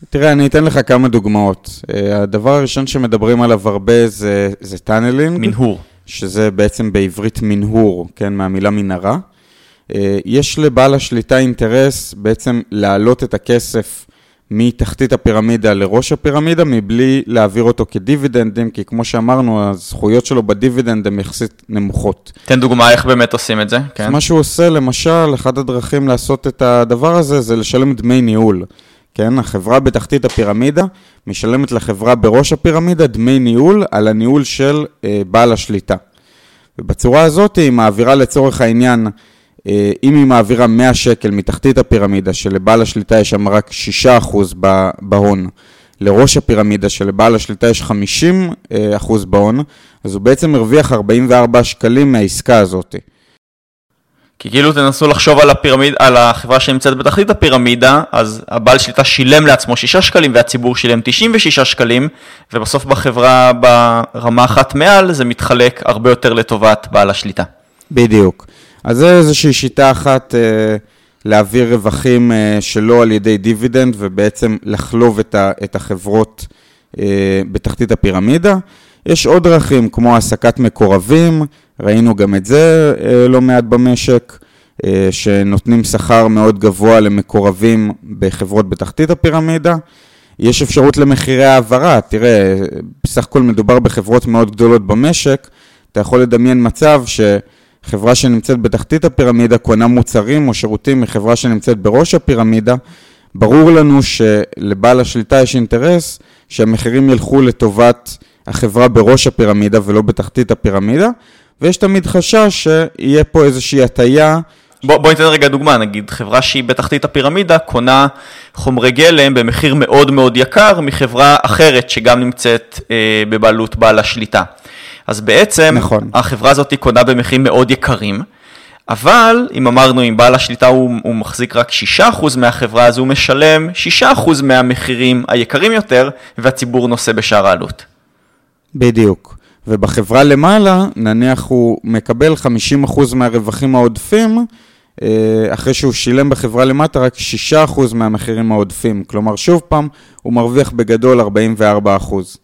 תראה, אני אתן לך כמה דוגמאות. אה, הדבר הראשון שמדברים עליו הרבה זה, זה tunneling. מנהור. שזה בעצם בעברית מנהור, כן, מהמילה מנהרה. אה, יש לבעל השליטה אינטרס בעצם להעלות את הכסף מתחתית הפירמידה לראש הפירמידה, מבלי להעביר אותו כדיבידנדים, כי כמו שאמרנו, הזכויות שלו בדיבידנד הן יחסית נמוכות. תן דוגמה איך באמת עושים את זה, כן. מה שהוא עושה, למשל, אחת הדרכים לעשות את הדבר הזה, זה לשלם דמי ניהול. כן, החברה בתחתית הפירמידה משלמת לחברה בראש הפירמידה דמי ניהול על הניהול של אה, בעל השליטה. ובצורה הזאת היא מעבירה לצורך העניין, אה, אם היא מעבירה 100 שקל מתחתית הפירמידה, שלבעל השליטה יש שם רק 6% בהון, לראש הפירמידה שלבעל השליטה יש 50% בהון, אז הוא בעצם הרוויח 44 שקלים מהעסקה הזאת. כי כאילו תנסו לחשוב על, הפירמיד, על החברה שנמצאת בתחתית הפירמידה, אז הבעל שליטה שילם לעצמו 6 שקלים והציבור שילם 96 שקלים, ובסוף בחברה ברמה אחת מעל זה מתחלק הרבה יותר לטובת בעל השליטה. בדיוק. אז זה איזושהי שיטה אחת אה, להעביר רווחים שלא על ידי דיבידנד ובעצם לחלוב את החברות בתחתית הפירמידה. יש עוד דרכים כמו העסקת מקורבים, ראינו גם את זה לא מעט במשק. שנותנים שכר מאוד גבוה למקורבים בחברות בתחתית הפירמידה. יש אפשרות למחירי העברה, תראה, בסך הכל מדובר בחברות מאוד גדולות במשק, אתה יכול לדמיין מצב שחברה שנמצאת בתחתית הפירמידה קונה מוצרים או שירותים מחברה שנמצאת בראש הפירמידה, ברור לנו שלבעל השליטה יש אינטרס שהמחירים ילכו לטובת החברה בראש הפירמידה ולא בתחתית הפירמידה, ויש תמיד חשש שיהיה פה איזושהי הטיה בוא, בוא ניתן רגע דוגמה, נגיד חברה שהיא בתחתית הפירמידה קונה חומרי גלם במחיר מאוד מאוד יקר מחברה אחרת שגם נמצאת אה, בבעלות בעל השליטה. אז בעצם נכון. החברה הזאת קונה במחירים מאוד יקרים, אבל אם אמרנו אם בעל השליטה הוא, הוא מחזיק רק 6% מהחברה אז הוא משלם 6% מהמחירים היקרים יותר והציבור נושא בשאר העלות. בדיוק. ובחברה למעלה, נניח הוא מקבל 50% מהרווחים העודפים, אה, אחרי שהוא שילם בחברה למטה רק 6% מהמחירים העודפים. כלומר, שוב פעם, הוא מרוויח בגדול 44%.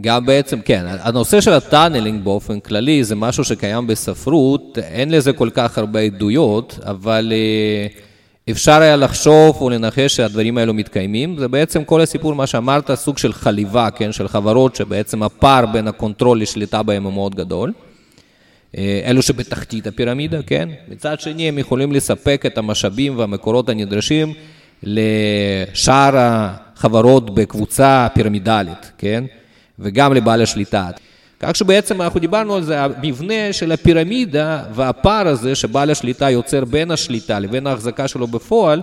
גם בעצם, כן, הנושא של ה tunneling באופן כללי זה משהו שקיים בספרות, אין לזה כל כך הרבה עדויות, אבל אה, אפשר היה לחשוב או לנחש שהדברים האלו מתקיימים. זה בעצם כל הסיפור, מה שאמרת, סוג של חליבה, כן, של חברות שבעצם הפער בין ה control לשליטה בהם הוא מאוד גדול. אה, אלו שבתחתית הפירמידה, כן? מצד שני, הם יכולים לספק את המשאבים והמקורות הנדרשים לשאר החברות בקבוצה פירמידלית, כן? וגם לבעל השליטה. כך שבעצם אנחנו דיברנו על זה, המבנה של הפירמידה והפער הזה שבעל השליטה יוצר בין השליטה לבין ההחזקה שלו בפועל,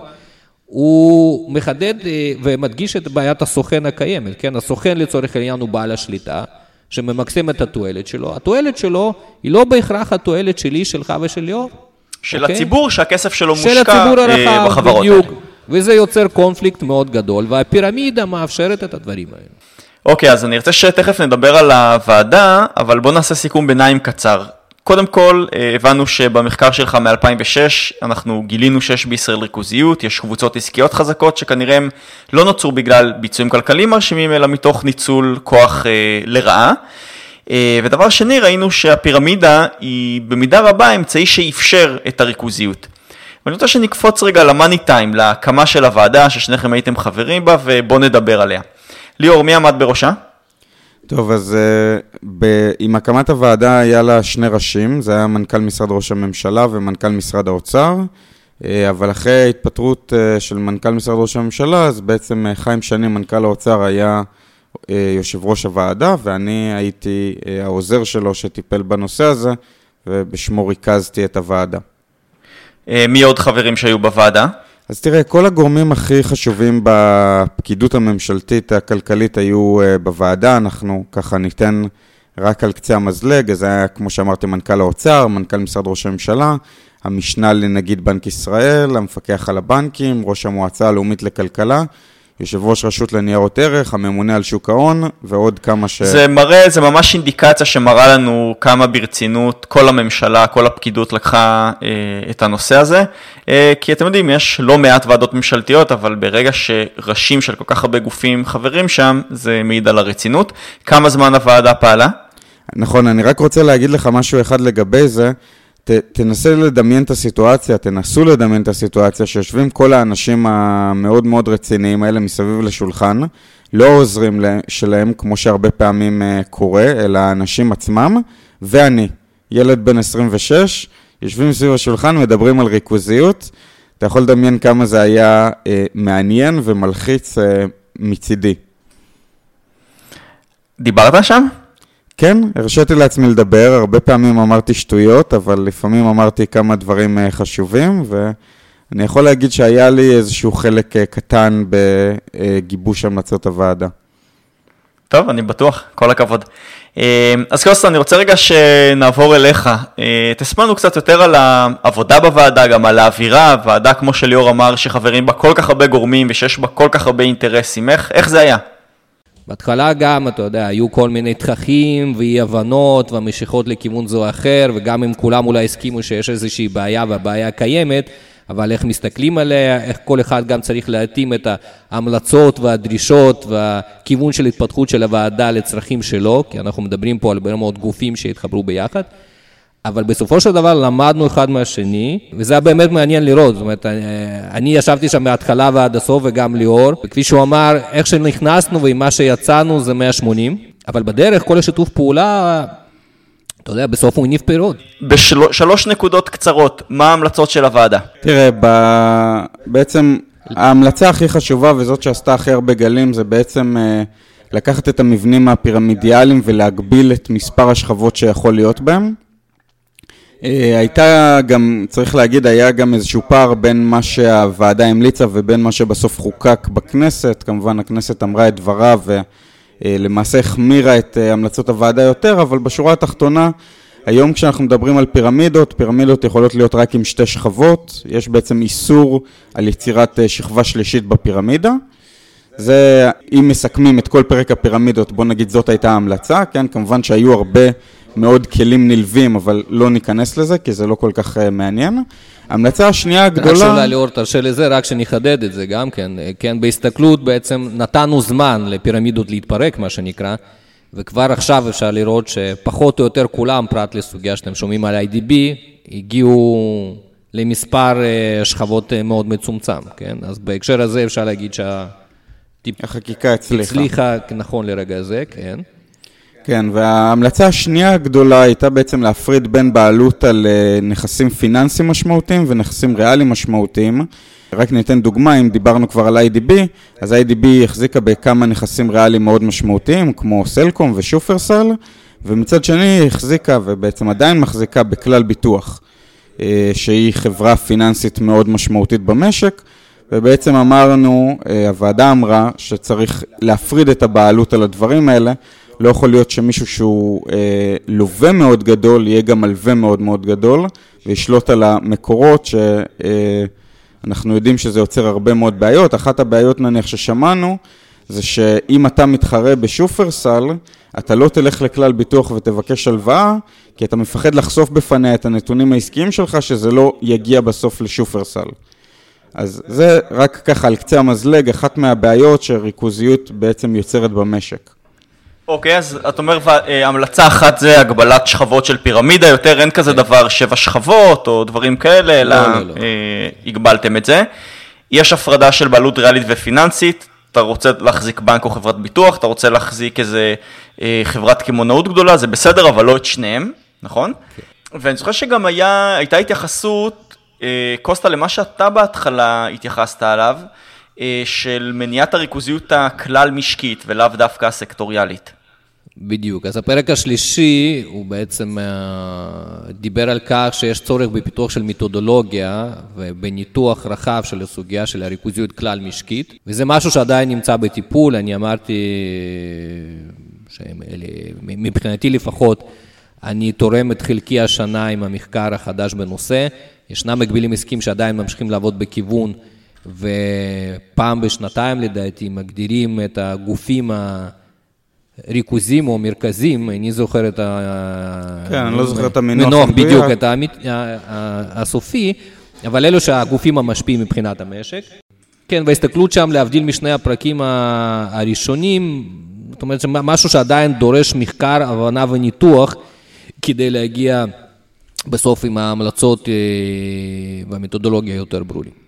הוא מחדד אה, ומדגיש את בעיית הסוכן הקיימת, כן? הסוכן לצורך העניין הוא בעל השליטה. שממקסם את התועלת שלו. התועלת שלו היא לא בהכרח התועלת שלי, שלך ושל ליאור. של okay? אוקיי? הציבור שהכסף שלו של מושקע הציבור הרחב, אה, בחברות בדיוק. האלה. וזה יוצר קונפליקט מאוד גדול, והפירמידה מאפשרת את הדברים האלה. אוקיי, אז אני ארצה שתכף נדבר על הוועדה, אבל בוא נעשה סיכום ביניים קצר. קודם כל, אה, הבנו שבמחקר שלך מ-2006, אנחנו גילינו שיש בישראל ריכוזיות, יש קבוצות עסקיות חזקות שכנראה הם לא נוצרו בגלל ביצועים כלכליים מרשימים, אלא מתוך ניצול כוח אה, לרעה. אה, ודבר שני, ראינו שהפירמידה היא במידה רבה אמצעי שאפשר את הריכוזיות. ואני רוצה שנקפוץ רגע למאני טיים, להקמה של הוועדה, ששניכם הייתם חברים בה, ובואו נדבר עליה. ליאור, מי עמד בראשה? טוב, אז uh, ב- עם הקמת הוועדה היה לה שני ראשים, זה היה מנכ"ל משרד ראש הממשלה ומנכ"ל משרד האוצר, uh, אבל אחרי ההתפטרות uh, של מנכ"ל משרד ראש הממשלה, אז בעצם uh, חיים שני, מנכ"ל האוצר, היה uh, יושב ראש הוועדה, ואני הייתי uh, העוזר שלו שטיפל בנושא הזה, ובשמו ריכזתי את הוועדה. Uh, מי עוד חברים שהיו בוועדה? אז תראה, כל הגורמים הכי חשובים בפקידות הממשלתית הכלכלית היו uh, בוועדה, אנחנו ככה ניתן רק על קצה המזלג, אז היה, כמו שאמרתי, מנכ"ל האוצר, מנכ"ל משרד ראש הממשלה, המשנה לנגיד בנק ישראל, המפקח על הבנקים, ראש המועצה הלאומית לכלכלה, יושב ראש רשות לניירות ערך, הממונה על שוק ההון, ועוד כמה ש... זה מראה, זה ממש אינדיקציה שמראה לנו כמה ברצינות כל הממשלה, כל הפקידות לקחה אה, את הנושא הזה. אה, כי אתם יודעים, יש לא מעט ועדות ממשלתיות, אבל ברגע שראשים של כל כך הרבה גופים חברים שם, זה מעיד על הרצינות. כמה זמן הוועדה פעלה? נכון, אני רק רוצה להגיד לך משהו אחד לגבי זה. ת, תנסה לדמיין את הסיטואציה, תנסו לדמיין את הסיטואציה שיושבים כל האנשים המאוד מאוד רציניים האלה מסביב לשולחן, לא עוזרים שלהם, כמו שהרבה פעמים uh, קורה, אלא האנשים עצמם, ואני, ילד בן 26, יושבים סביב השולחן, מדברים על ריכוזיות. אתה יכול לדמיין כמה זה היה uh, מעניין ומלחיץ uh, מצידי. דיברת שם? כן, הרשיתי לעצמי לדבר, הרבה פעמים אמרתי שטויות, אבל לפעמים אמרתי כמה דברים אה, חשובים, ואני יכול להגיד שהיה לי איזשהו חלק אה, קטן בגיבוש המלצות הוועדה. טוב, אני בטוח, כל הכבוד. אה, אז קוסטה, אני רוצה רגע שנעבור אליך. תספר לנו קצת יותר על העבודה בוועדה, גם על האווירה, ועדה, כמו שליאור אמר, שחברים בה כל כך הרבה גורמים ושיש בה כל כך הרבה אינטרסים. איך, איך זה היה? בהתחלה גם, אתה יודע, היו כל מיני תככים ואי הבנות ומשיכות לכיוון זו או אחר, וגם אם כולם אולי הסכימו שיש איזושהי בעיה והבעיה קיימת, אבל איך מסתכלים עליה, איך כל אחד גם צריך להתאים את ההמלצות והדרישות והכיוון של התפתחות של הוועדה לצרכים שלו, כי אנחנו מדברים פה על הרבה מאוד גופים שהתחברו ביחד. אבל בסופו של דבר למדנו אחד מהשני, וזה היה באמת מעניין לראות. זאת אומרת, אני ישבתי שם מההתחלה ועד הסוף, וגם ליאור, וכפי שהוא אמר, איך שנכנסנו ועם מה שיצאנו זה 180, אבל בדרך כל השיתוף פעולה, אתה יודע, בסוף הוא הניב פירות. בשלוש נקודות קצרות, מה ההמלצות של הוועדה? תראה, ב... בעצם ההמלצה הכי חשובה וזאת שעשתה הכי הרבה גלים זה בעצם אה, לקחת את המבנים הפירמידיאליים ולהגביל את מספר השכבות שיכול להיות בהם. אה, הייתה גם, צריך להגיד, היה גם איזשהו פער בין מה שהוועדה המליצה ובין מה שבסוף חוקק בכנסת. כמובן, הכנסת אמרה את דברה ולמעשה החמירה את אה, המלצות הוועדה יותר, אבל בשורה התחתונה, היום כשאנחנו מדברים על פירמידות, פירמידות יכולות להיות רק עם שתי שכבות. יש בעצם איסור על יצירת אה, שכבה שלישית בפירמידה. זה, אם מסכמים את כל פרק הפירמידות, בוא נגיד זאת הייתה ההמלצה, כן? כמובן שהיו הרבה מאוד כלים נלווים, אבל לא ניכנס לזה, כי זה לא כל כך uh, מעניין. ההמלצה השנייה הגדולה... רק שאולי ליאור תרשה לזה, רק שנחדד את זה גם כן. כן, בהסתכלות בעצם נתנו זמן לפירמידות להתפרק, מה שנקרא, וכבר עכשיו אפשר לראות שפחות או יותר כולם, פרט לסוגיה שאתם שומעים על IDB, הגיעו למספר uh, שכבות מאוד מצומצם, כן? אז בהקשר הזה אפשר להגיד שה... החקיקה הצליחה. הצליחה, נכון לרגע זה, כן. כן, וההמלצה השנייה הגדולה הייתה בעצם להפריד בין בעלות על אה, נכסים פיננסיים משמעותיים ונכסים ריאליים משמעותיים. רק ניתן דוגמה, אם דיברנו כבר על IDB, אז IDB החזיקה בכמה נכסים ריאליים מאוד משמעותיים, כמו סלקום ושופרסל, ומצד שני היא החזיקה, ובעצם עדיין מחזיקה בכלל ביטוח, אה, שהיא חברה פיננסית מאוד משמעותית במשק, ובעצם אמרנו, אה, הוועדה אמרה שצריך להפריד את הבעלות על הדברים האלה, לא יכול להיות שמישהו שהוא אה, לווה מאוד גדול, יהיה גם מלווה מאוד מאוד גדול, וישלוט על המקורות, שאנחנו אה, יודעים שזה יוצר הרבה מאוד בעיות. אחת הבעיות נניח ששמענו, זה שאם אתה מתחרה בשופרסל, אתה לא תלך לכלל ביטוח ותבקש הלוואה, כי אתה מפחד לחשוף בפניה את הנתונים העסקיים שלך, שזה לא יגיע בסוף לשופרסל. אז זה רק ככה על קצה המזלג, אחת מהבעיות שריכוזיות בעצם יוצרת במשק. אוקיי, אז את אומר, אה, המלצה אחת זה הגבלת שכבות של פירמידה, יותר אין כזה דבר שבע שכבות או דברים כאלה, אלא לא, לא, לא. אה, הגבלתם את זה. יש הפרדה של בעלות ריאלית ופיננסית, אתה רוצה להחזיק בנק או חברת ביטוח, אתה רוצה להחזיק איזה אה, חברת קמעונאות גדולה, זה בסדר, אבל לא את שניהם, נכון? כן. ואני זוכר שגם היה, הייתה התייחסות, קוסטה, למה שאתה בהתחלה התייחסת עליו, אה, של מניעת הריכוזיות הכלל משקית ולאו דווקא הסקטוריאלית. בדיוק. אז הפרק השלישי הוא בעצם אה, דיבר על כך שיש צורך בפיתוח של מתודולוגיה ובניתוח רחב של הסוגיה של הריכוזיות כלל משקית, וזה משהו שעדיין נמצא בטיפול, אני אמרתי שמבחינתי לפחות, אני תורם את חלקי השנה עם המחקר החדש בנושא. ישנם מגבילים עסקיים שעדיין ממשיכים לעבוד בכיוון, ופעם בשנתיים לדעתי מגדירים את הגופים ה... ריכוזים או מרכזים, אני זוכר את ה... כן, אני לא זוכר את המינוח בדיוק, את הסופי, אבל אלו שהגופים המשפיעים מבחינת המשק. כן, וההסתכלות שם, להבדיל משני הפרקים הראשונים, זאת אומרת, משהו שעדיין דורש מחקר, הבנה וניתוח, כדי להגיע בסוף עם ההמלצות אה, והמתודולוגיה יותר ברורים.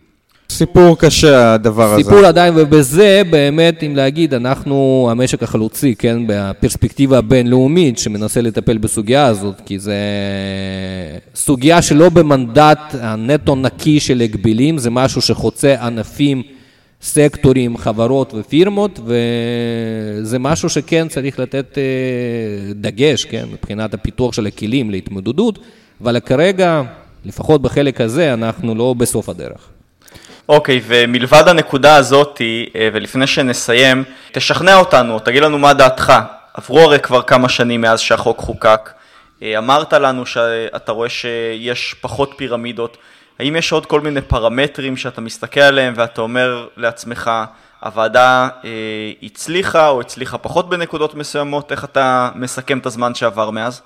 סיפור קשה הדבר הזה. סיפור עדיין, ובזה באמת, אם להגיד, אנחנו המשק החלוצי, כן, בפרספקטיבה הבינלאומית שמנסה לטפל בסוגיה הזאת, כי זה סוגיה שלא במנדט הנטו נקי של הגבילים, זה משהו שחוצה ענפים, סקטורים, חברות ופירמות, וזה משהו שכן צריך לתת אה, דגש, כן, מבחינת הפיתוח של הכלים להתמודדות, אבל כרגע, לפחות בחלק הזה, אנחנו לא בסוף הדרך. אוקיי, ומלבד הנקודה הזאת, אה, ולפני שנסיים, תשכנע אותנו, תגיד לנו מה דעתך. עברו הרי כבר כמה שנים מאז שהחוק חוקק. אה, אמרת לנו שאתה רואה שיש פחות פירמידות. האם יש עוד כל מיני פרמטרים שאתה מסתכל עליהם ואתה אומר לעצמך, הוועדה אה, הצליחה או הצליחה פחות בנקודות מסוימות? איך אתה מסכם את הזמן שעבר מאז?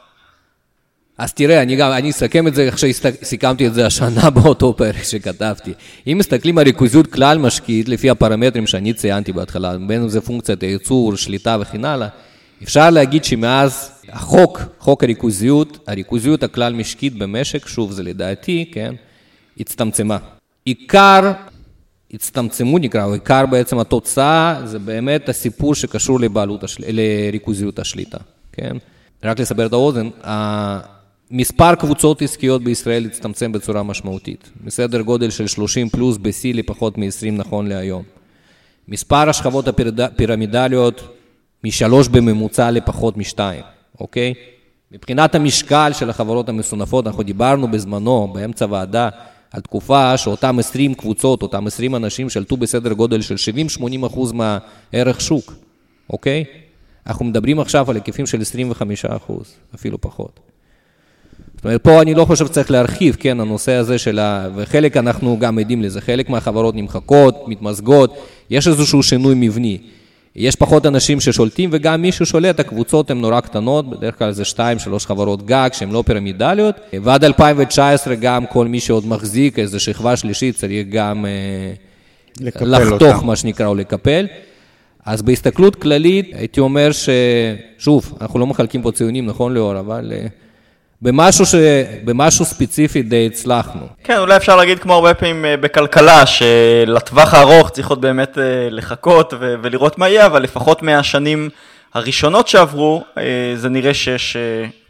אז תראה, אני גם, אני אסכם את זה איך שסיכמתי את זה השנה באותו פרק שכתבתי. אם מסתכלים על ריכוזיות כלל משקיעית, לפי הפרמטרים שאני ציינתי בהתחלה, בין אם זה פונקציית הייצור, שליטה וכן הלאה, אפשר להגיד שמאז החוק, חוק הריכוזיות, הריכוזיות הכלל משקית במשק, שוב, זה לדעתי, כן, הצטמצמה. עיקר הצטמצמו נקרא, או עיקר בעצם התוצאה, זה באמת הסיפור שקשור לבעלות, השל... לריכוזיות השליטה, כן? רק לסבר את האוזן, מספר קבוצות עסקיות בישראל הצטמצם בצורה משמעותית, מסדר גודל של 30 פלוס בשיא לפחות מ-20 נכון להיום. מספר השכבות הפירמידליות משלוש בממוצע לפחות משתיים, אוקיי? מבחינת המשקל של החברות המסונפות, אנחנו דיברנו בזמנו, באמצע ועדה, על תקופה שאותם 20 קבוצות, אותם 20 אנשים שלטו בסדר גודל של 70-80 אחוז מהערך שוק, אוקיי? אנחנו מדברים עכשיו על היקפים של 25 אחוז, אפילו פחות. זאת אומרת, פה אני לא חושב שצריך להרחיב, כן, הנושא הזה של ה... וחלק אנחנו גם עדים לזה, חלק מהחברות נמחקות, מתמזגות, יש איזשהו שינוי מבני. יש פחות אנשים ששולטים, וגם מי ששולט, הקבוצות הן נורא קטנות, בדרך כלל זה שתיים, שלוש חברות גג שהן לא פירמידליות, ועד 2019 גם כל מי שעוד מחזיק איזו שכבה שלישית צריך גם אה, לחתוך, אותה. מה שנקרא, או לקפל. אז בהסתכלות כללית, הייתי אומר ששוב, אנחנו לא מחלקים פה ציונים, נכון ליאור, אבל אה, במשהו, ש... במשהו ספציפי די הצלחנו. כן, אולי אפשר להגיד כמו הרבה פעמים אה, בכלכלה, שלטווח הארוך צריך עוד באמת אה, לחכות ו... ולראות מה יהיה, אבל לפחות מהשנים הראשונות שעברו, אה, זה נראה שיש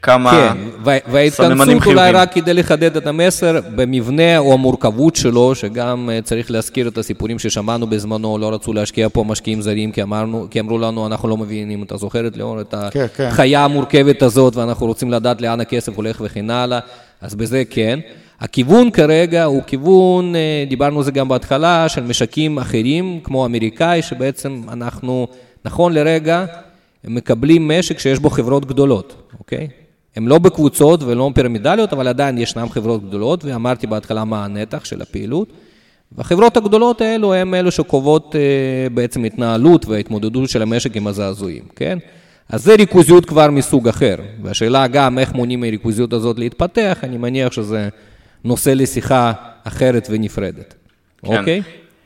כמה כן, וההתכנסות אולי רק כדי לחדד את המסר, במבנה או המורכבות שלו, שגם צריך להזכיר את הסיפורים ששמענו בזמנו, לא רצו להשקיע פה משקיעים זרים, כי, אמרנו, כי אמרו לנו, אנחנו לא מבינים, אתה זוכר את ליאור, את כן, כן. החיה המורכבת הזאת, ואנחנו רוצים לדעת לאן הכסף הולך וכן הלאה, אז בזה כן. הכיוון כרגע הוא כיוון, דיברנו על זה גם בהתחלה, של משקים אחרים, כמו אמריקאי, שבעצם אנחנו, נכון לרגע, מקבלים משק שיש בו חברות גדולות, אוקיי? הן לא בקבוצות ולא פירמידליות, אבל עדיין ישנן חברות גדולות, ואמרתי בהתחלה מה הנתח של הפעילות. והחברות הגדולות האלו הן אלו שקובעות אה, בעצם התנהלות וההתמודדות של המשק עם הזעזועים, כן? אז זה ריכוזיות כבר מסוג אחר. והשאלה גם איך מונעים מהריכוזיות הזאת להתפתח, אני מניח שזה נושא לשיחה אחרת ונפרדת. כן. אוקיי?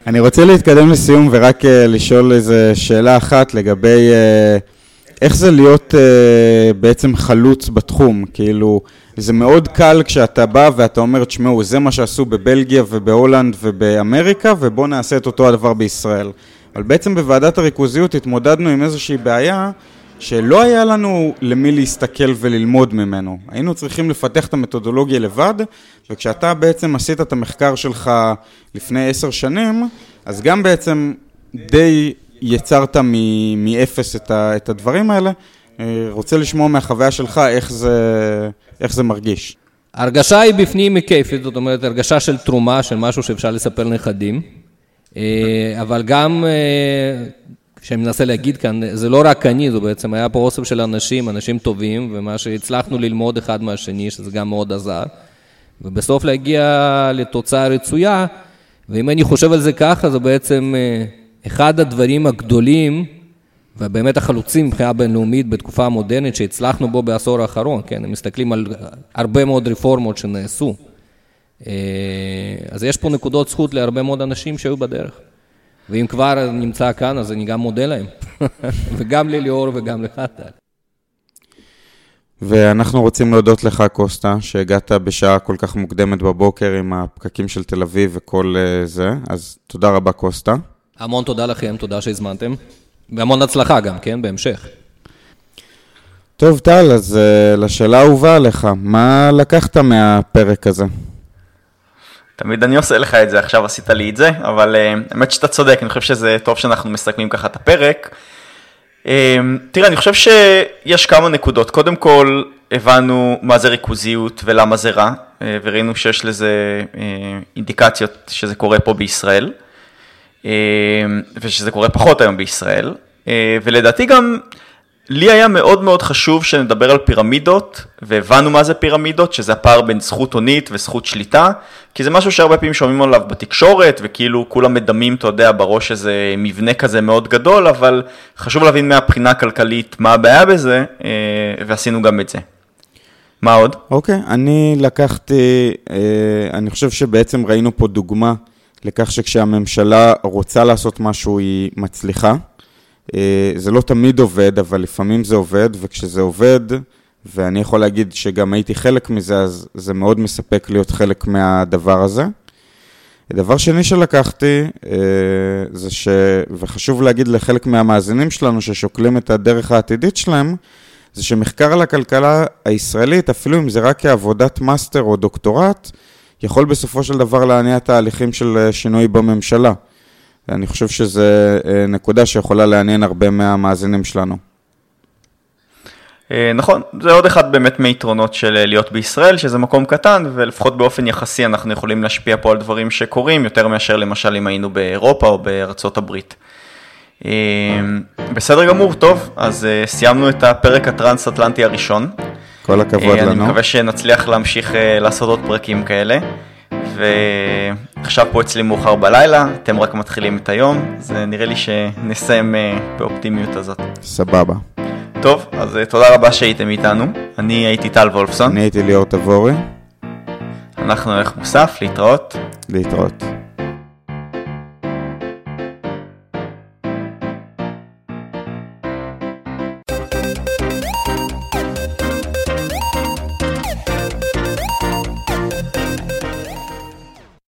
אני רוצה להתקדם לסיום ורק uh, לשאול איזו שאלה אחת לגבי... איך זה להיות uh, בעצם חלוץ בתחום? כאילו, זה מאוד קל כשאתה בא ואתה אומר, תשמעו, זה מה שעשו בבלגיה ובהולנד ובאמריקה, ובואו נעשה את אותו הדבר בישראל. אבל בעצם בוועדת הריכוזיות התמודדנו עם איזושהי בעיה שלא היה לנו למי להסתכל וללמוד ממנו. היינו צריכים לפתח את המתודולוגיה לבד, וכשאתה בעצם עשית את המחקר שלך לפני עשר שנים, אז גם בעצם די יצרת מאפס את, את הדברים האלה. אה, רוצה לשמוע מהחוויה שלך איך זה, איך זה מרגיש. ההרגשה היא בפנים מכיפית, זאת אומרת, הרגשה של תרומה, של משהו שאפשר לספר לנכדים, אה, אבל גם, אה, כשאני מנסה להגיד כאן, זה לא רק אני, זה בעצם היה פה אוסף של אנשים, אנשים טובים, ומה שהצלחנו ללמוד אחד מהשני, שזה גם מאוד עזר, ובסוף להגיע לתוצאה רצויה, ואם אני חושב על זה ככה, זה בעצם אחד הדברים הגדולים, ובאמת החלוצים מבחינה בינלאומית בתקופה המודרנית שהצלחנו בו בעשור האחרון, כן, הם מסתכלים על הרבה מאוד רפורמות שנעשו. אה, אז יש פה נקודות זכות להרבה מאוד אנשים שהיו בדרך. ואם כבר נמצא כאן, אז אני גם מודה להם. וגם לליאור וגם לך, טל. ואנחנו רוצים להודות לך, קוסטה, שהגעת בשעה כל כך מוקדמת בבוקר עם הפקקים של תל אביב וכל אה, זה, אז תודה רבה, קוסטה. המון תודה לכם, תודה שהזמנתם, והמון הצלחה גם, כן, בהמשך. טוב, טל, אז uh, לשאלה האהובה עליך, מה לקחת מהפרק הזה? תמיד אני עושה לך את זה, עכשיו עשית לי את זה, אבל uh, האמת שאתה צודק, אני חושב שזה טוב שאנחנו מסכמים ככה את הפרק. Uh, תראה, אני חושב שיש כמה נקודות. קודם כל, הבנו מה זה ריכוזיות ולמה זה רע, uh, וראינו שיש לזה uh, אינדיקציות שזה קורה פה בישראל. אה, ושזה קורה פחות היום בישראל, אה, ולדעתי גם לי היה מאוד מאוד חשוב שנדבר על פירמידות, והבנו מה זה פירמידות, שזה הפער בין זכות הונית וזכות שליטה, כי זה משהו שהרבה פעמים שומעים עליו בתקשורת, וכאילו כולם מדמים, אתה יודע, בראש איזה מבנה כזה מאוד גדול, אבל חשוב להבין מהבחינה הכלכלית מה הבעיה בזה, אה, ועשינו גם את זה. מה עוד? אוקיי, אני לקחתי, אני חושב שבעצם ראינו פה דוגמה לכך שכשהממשלה רוצה לעשות משהו היא מצליחה. אה, זה לא תמיד עובד, אבל לפעמים זה עובד, וכשזה עובד, ואני יכול להגיד שגם הייתי חלק מזה, אז זה מאוד מספק להיות חלק מהדבר הזה. דבר שני שלקחתי, אה, זה ש... וחשוב להגיד לחלק מהמאזינים שלנו ששוקלים את הדרך העתידית שלהם, זה שמחקר על הכלכלה הישראלית, אפילו אם זה רק כעבודת מאסטר או דוקטורט, יכול בסופו של דבר להניע תהליכים של אה, שינוי בממשלה. ואני חושב שזו אה, נקודה שיכולה לעניין הרבה מהמאזינים שלנו. אה, נכון, זה עוד אחד באמת מיתרונות של להיות בישראל, שזה מקום קטן, ולפחות באופן יחסי אנחנו יכולים להשפיע פה על דברים שקורים, יותר מאשר למשל אם היינו באירופה או בארצות הברית. בסדר גמור, טוב, אז סיימנו את הפרק הטרנס-אטלנטי הראשון. כל הכבוד לנו. אני מקווה שנצליח להמשיך לעשות עוד פרקים כאלה. ועכשיו פה אצלי מאוחר בלילה, אתם רק מתחילים את היום, אז נראה לי שנסיים אה, באופטימיות הזאת. סבבה. טוב, אז אה, תודה רבה שהייתם איתנו. אני הייתי טל וולפסון. אני הייתי ליאור תבורי. אנחנו ערך מוסף, להתראות. להתראות.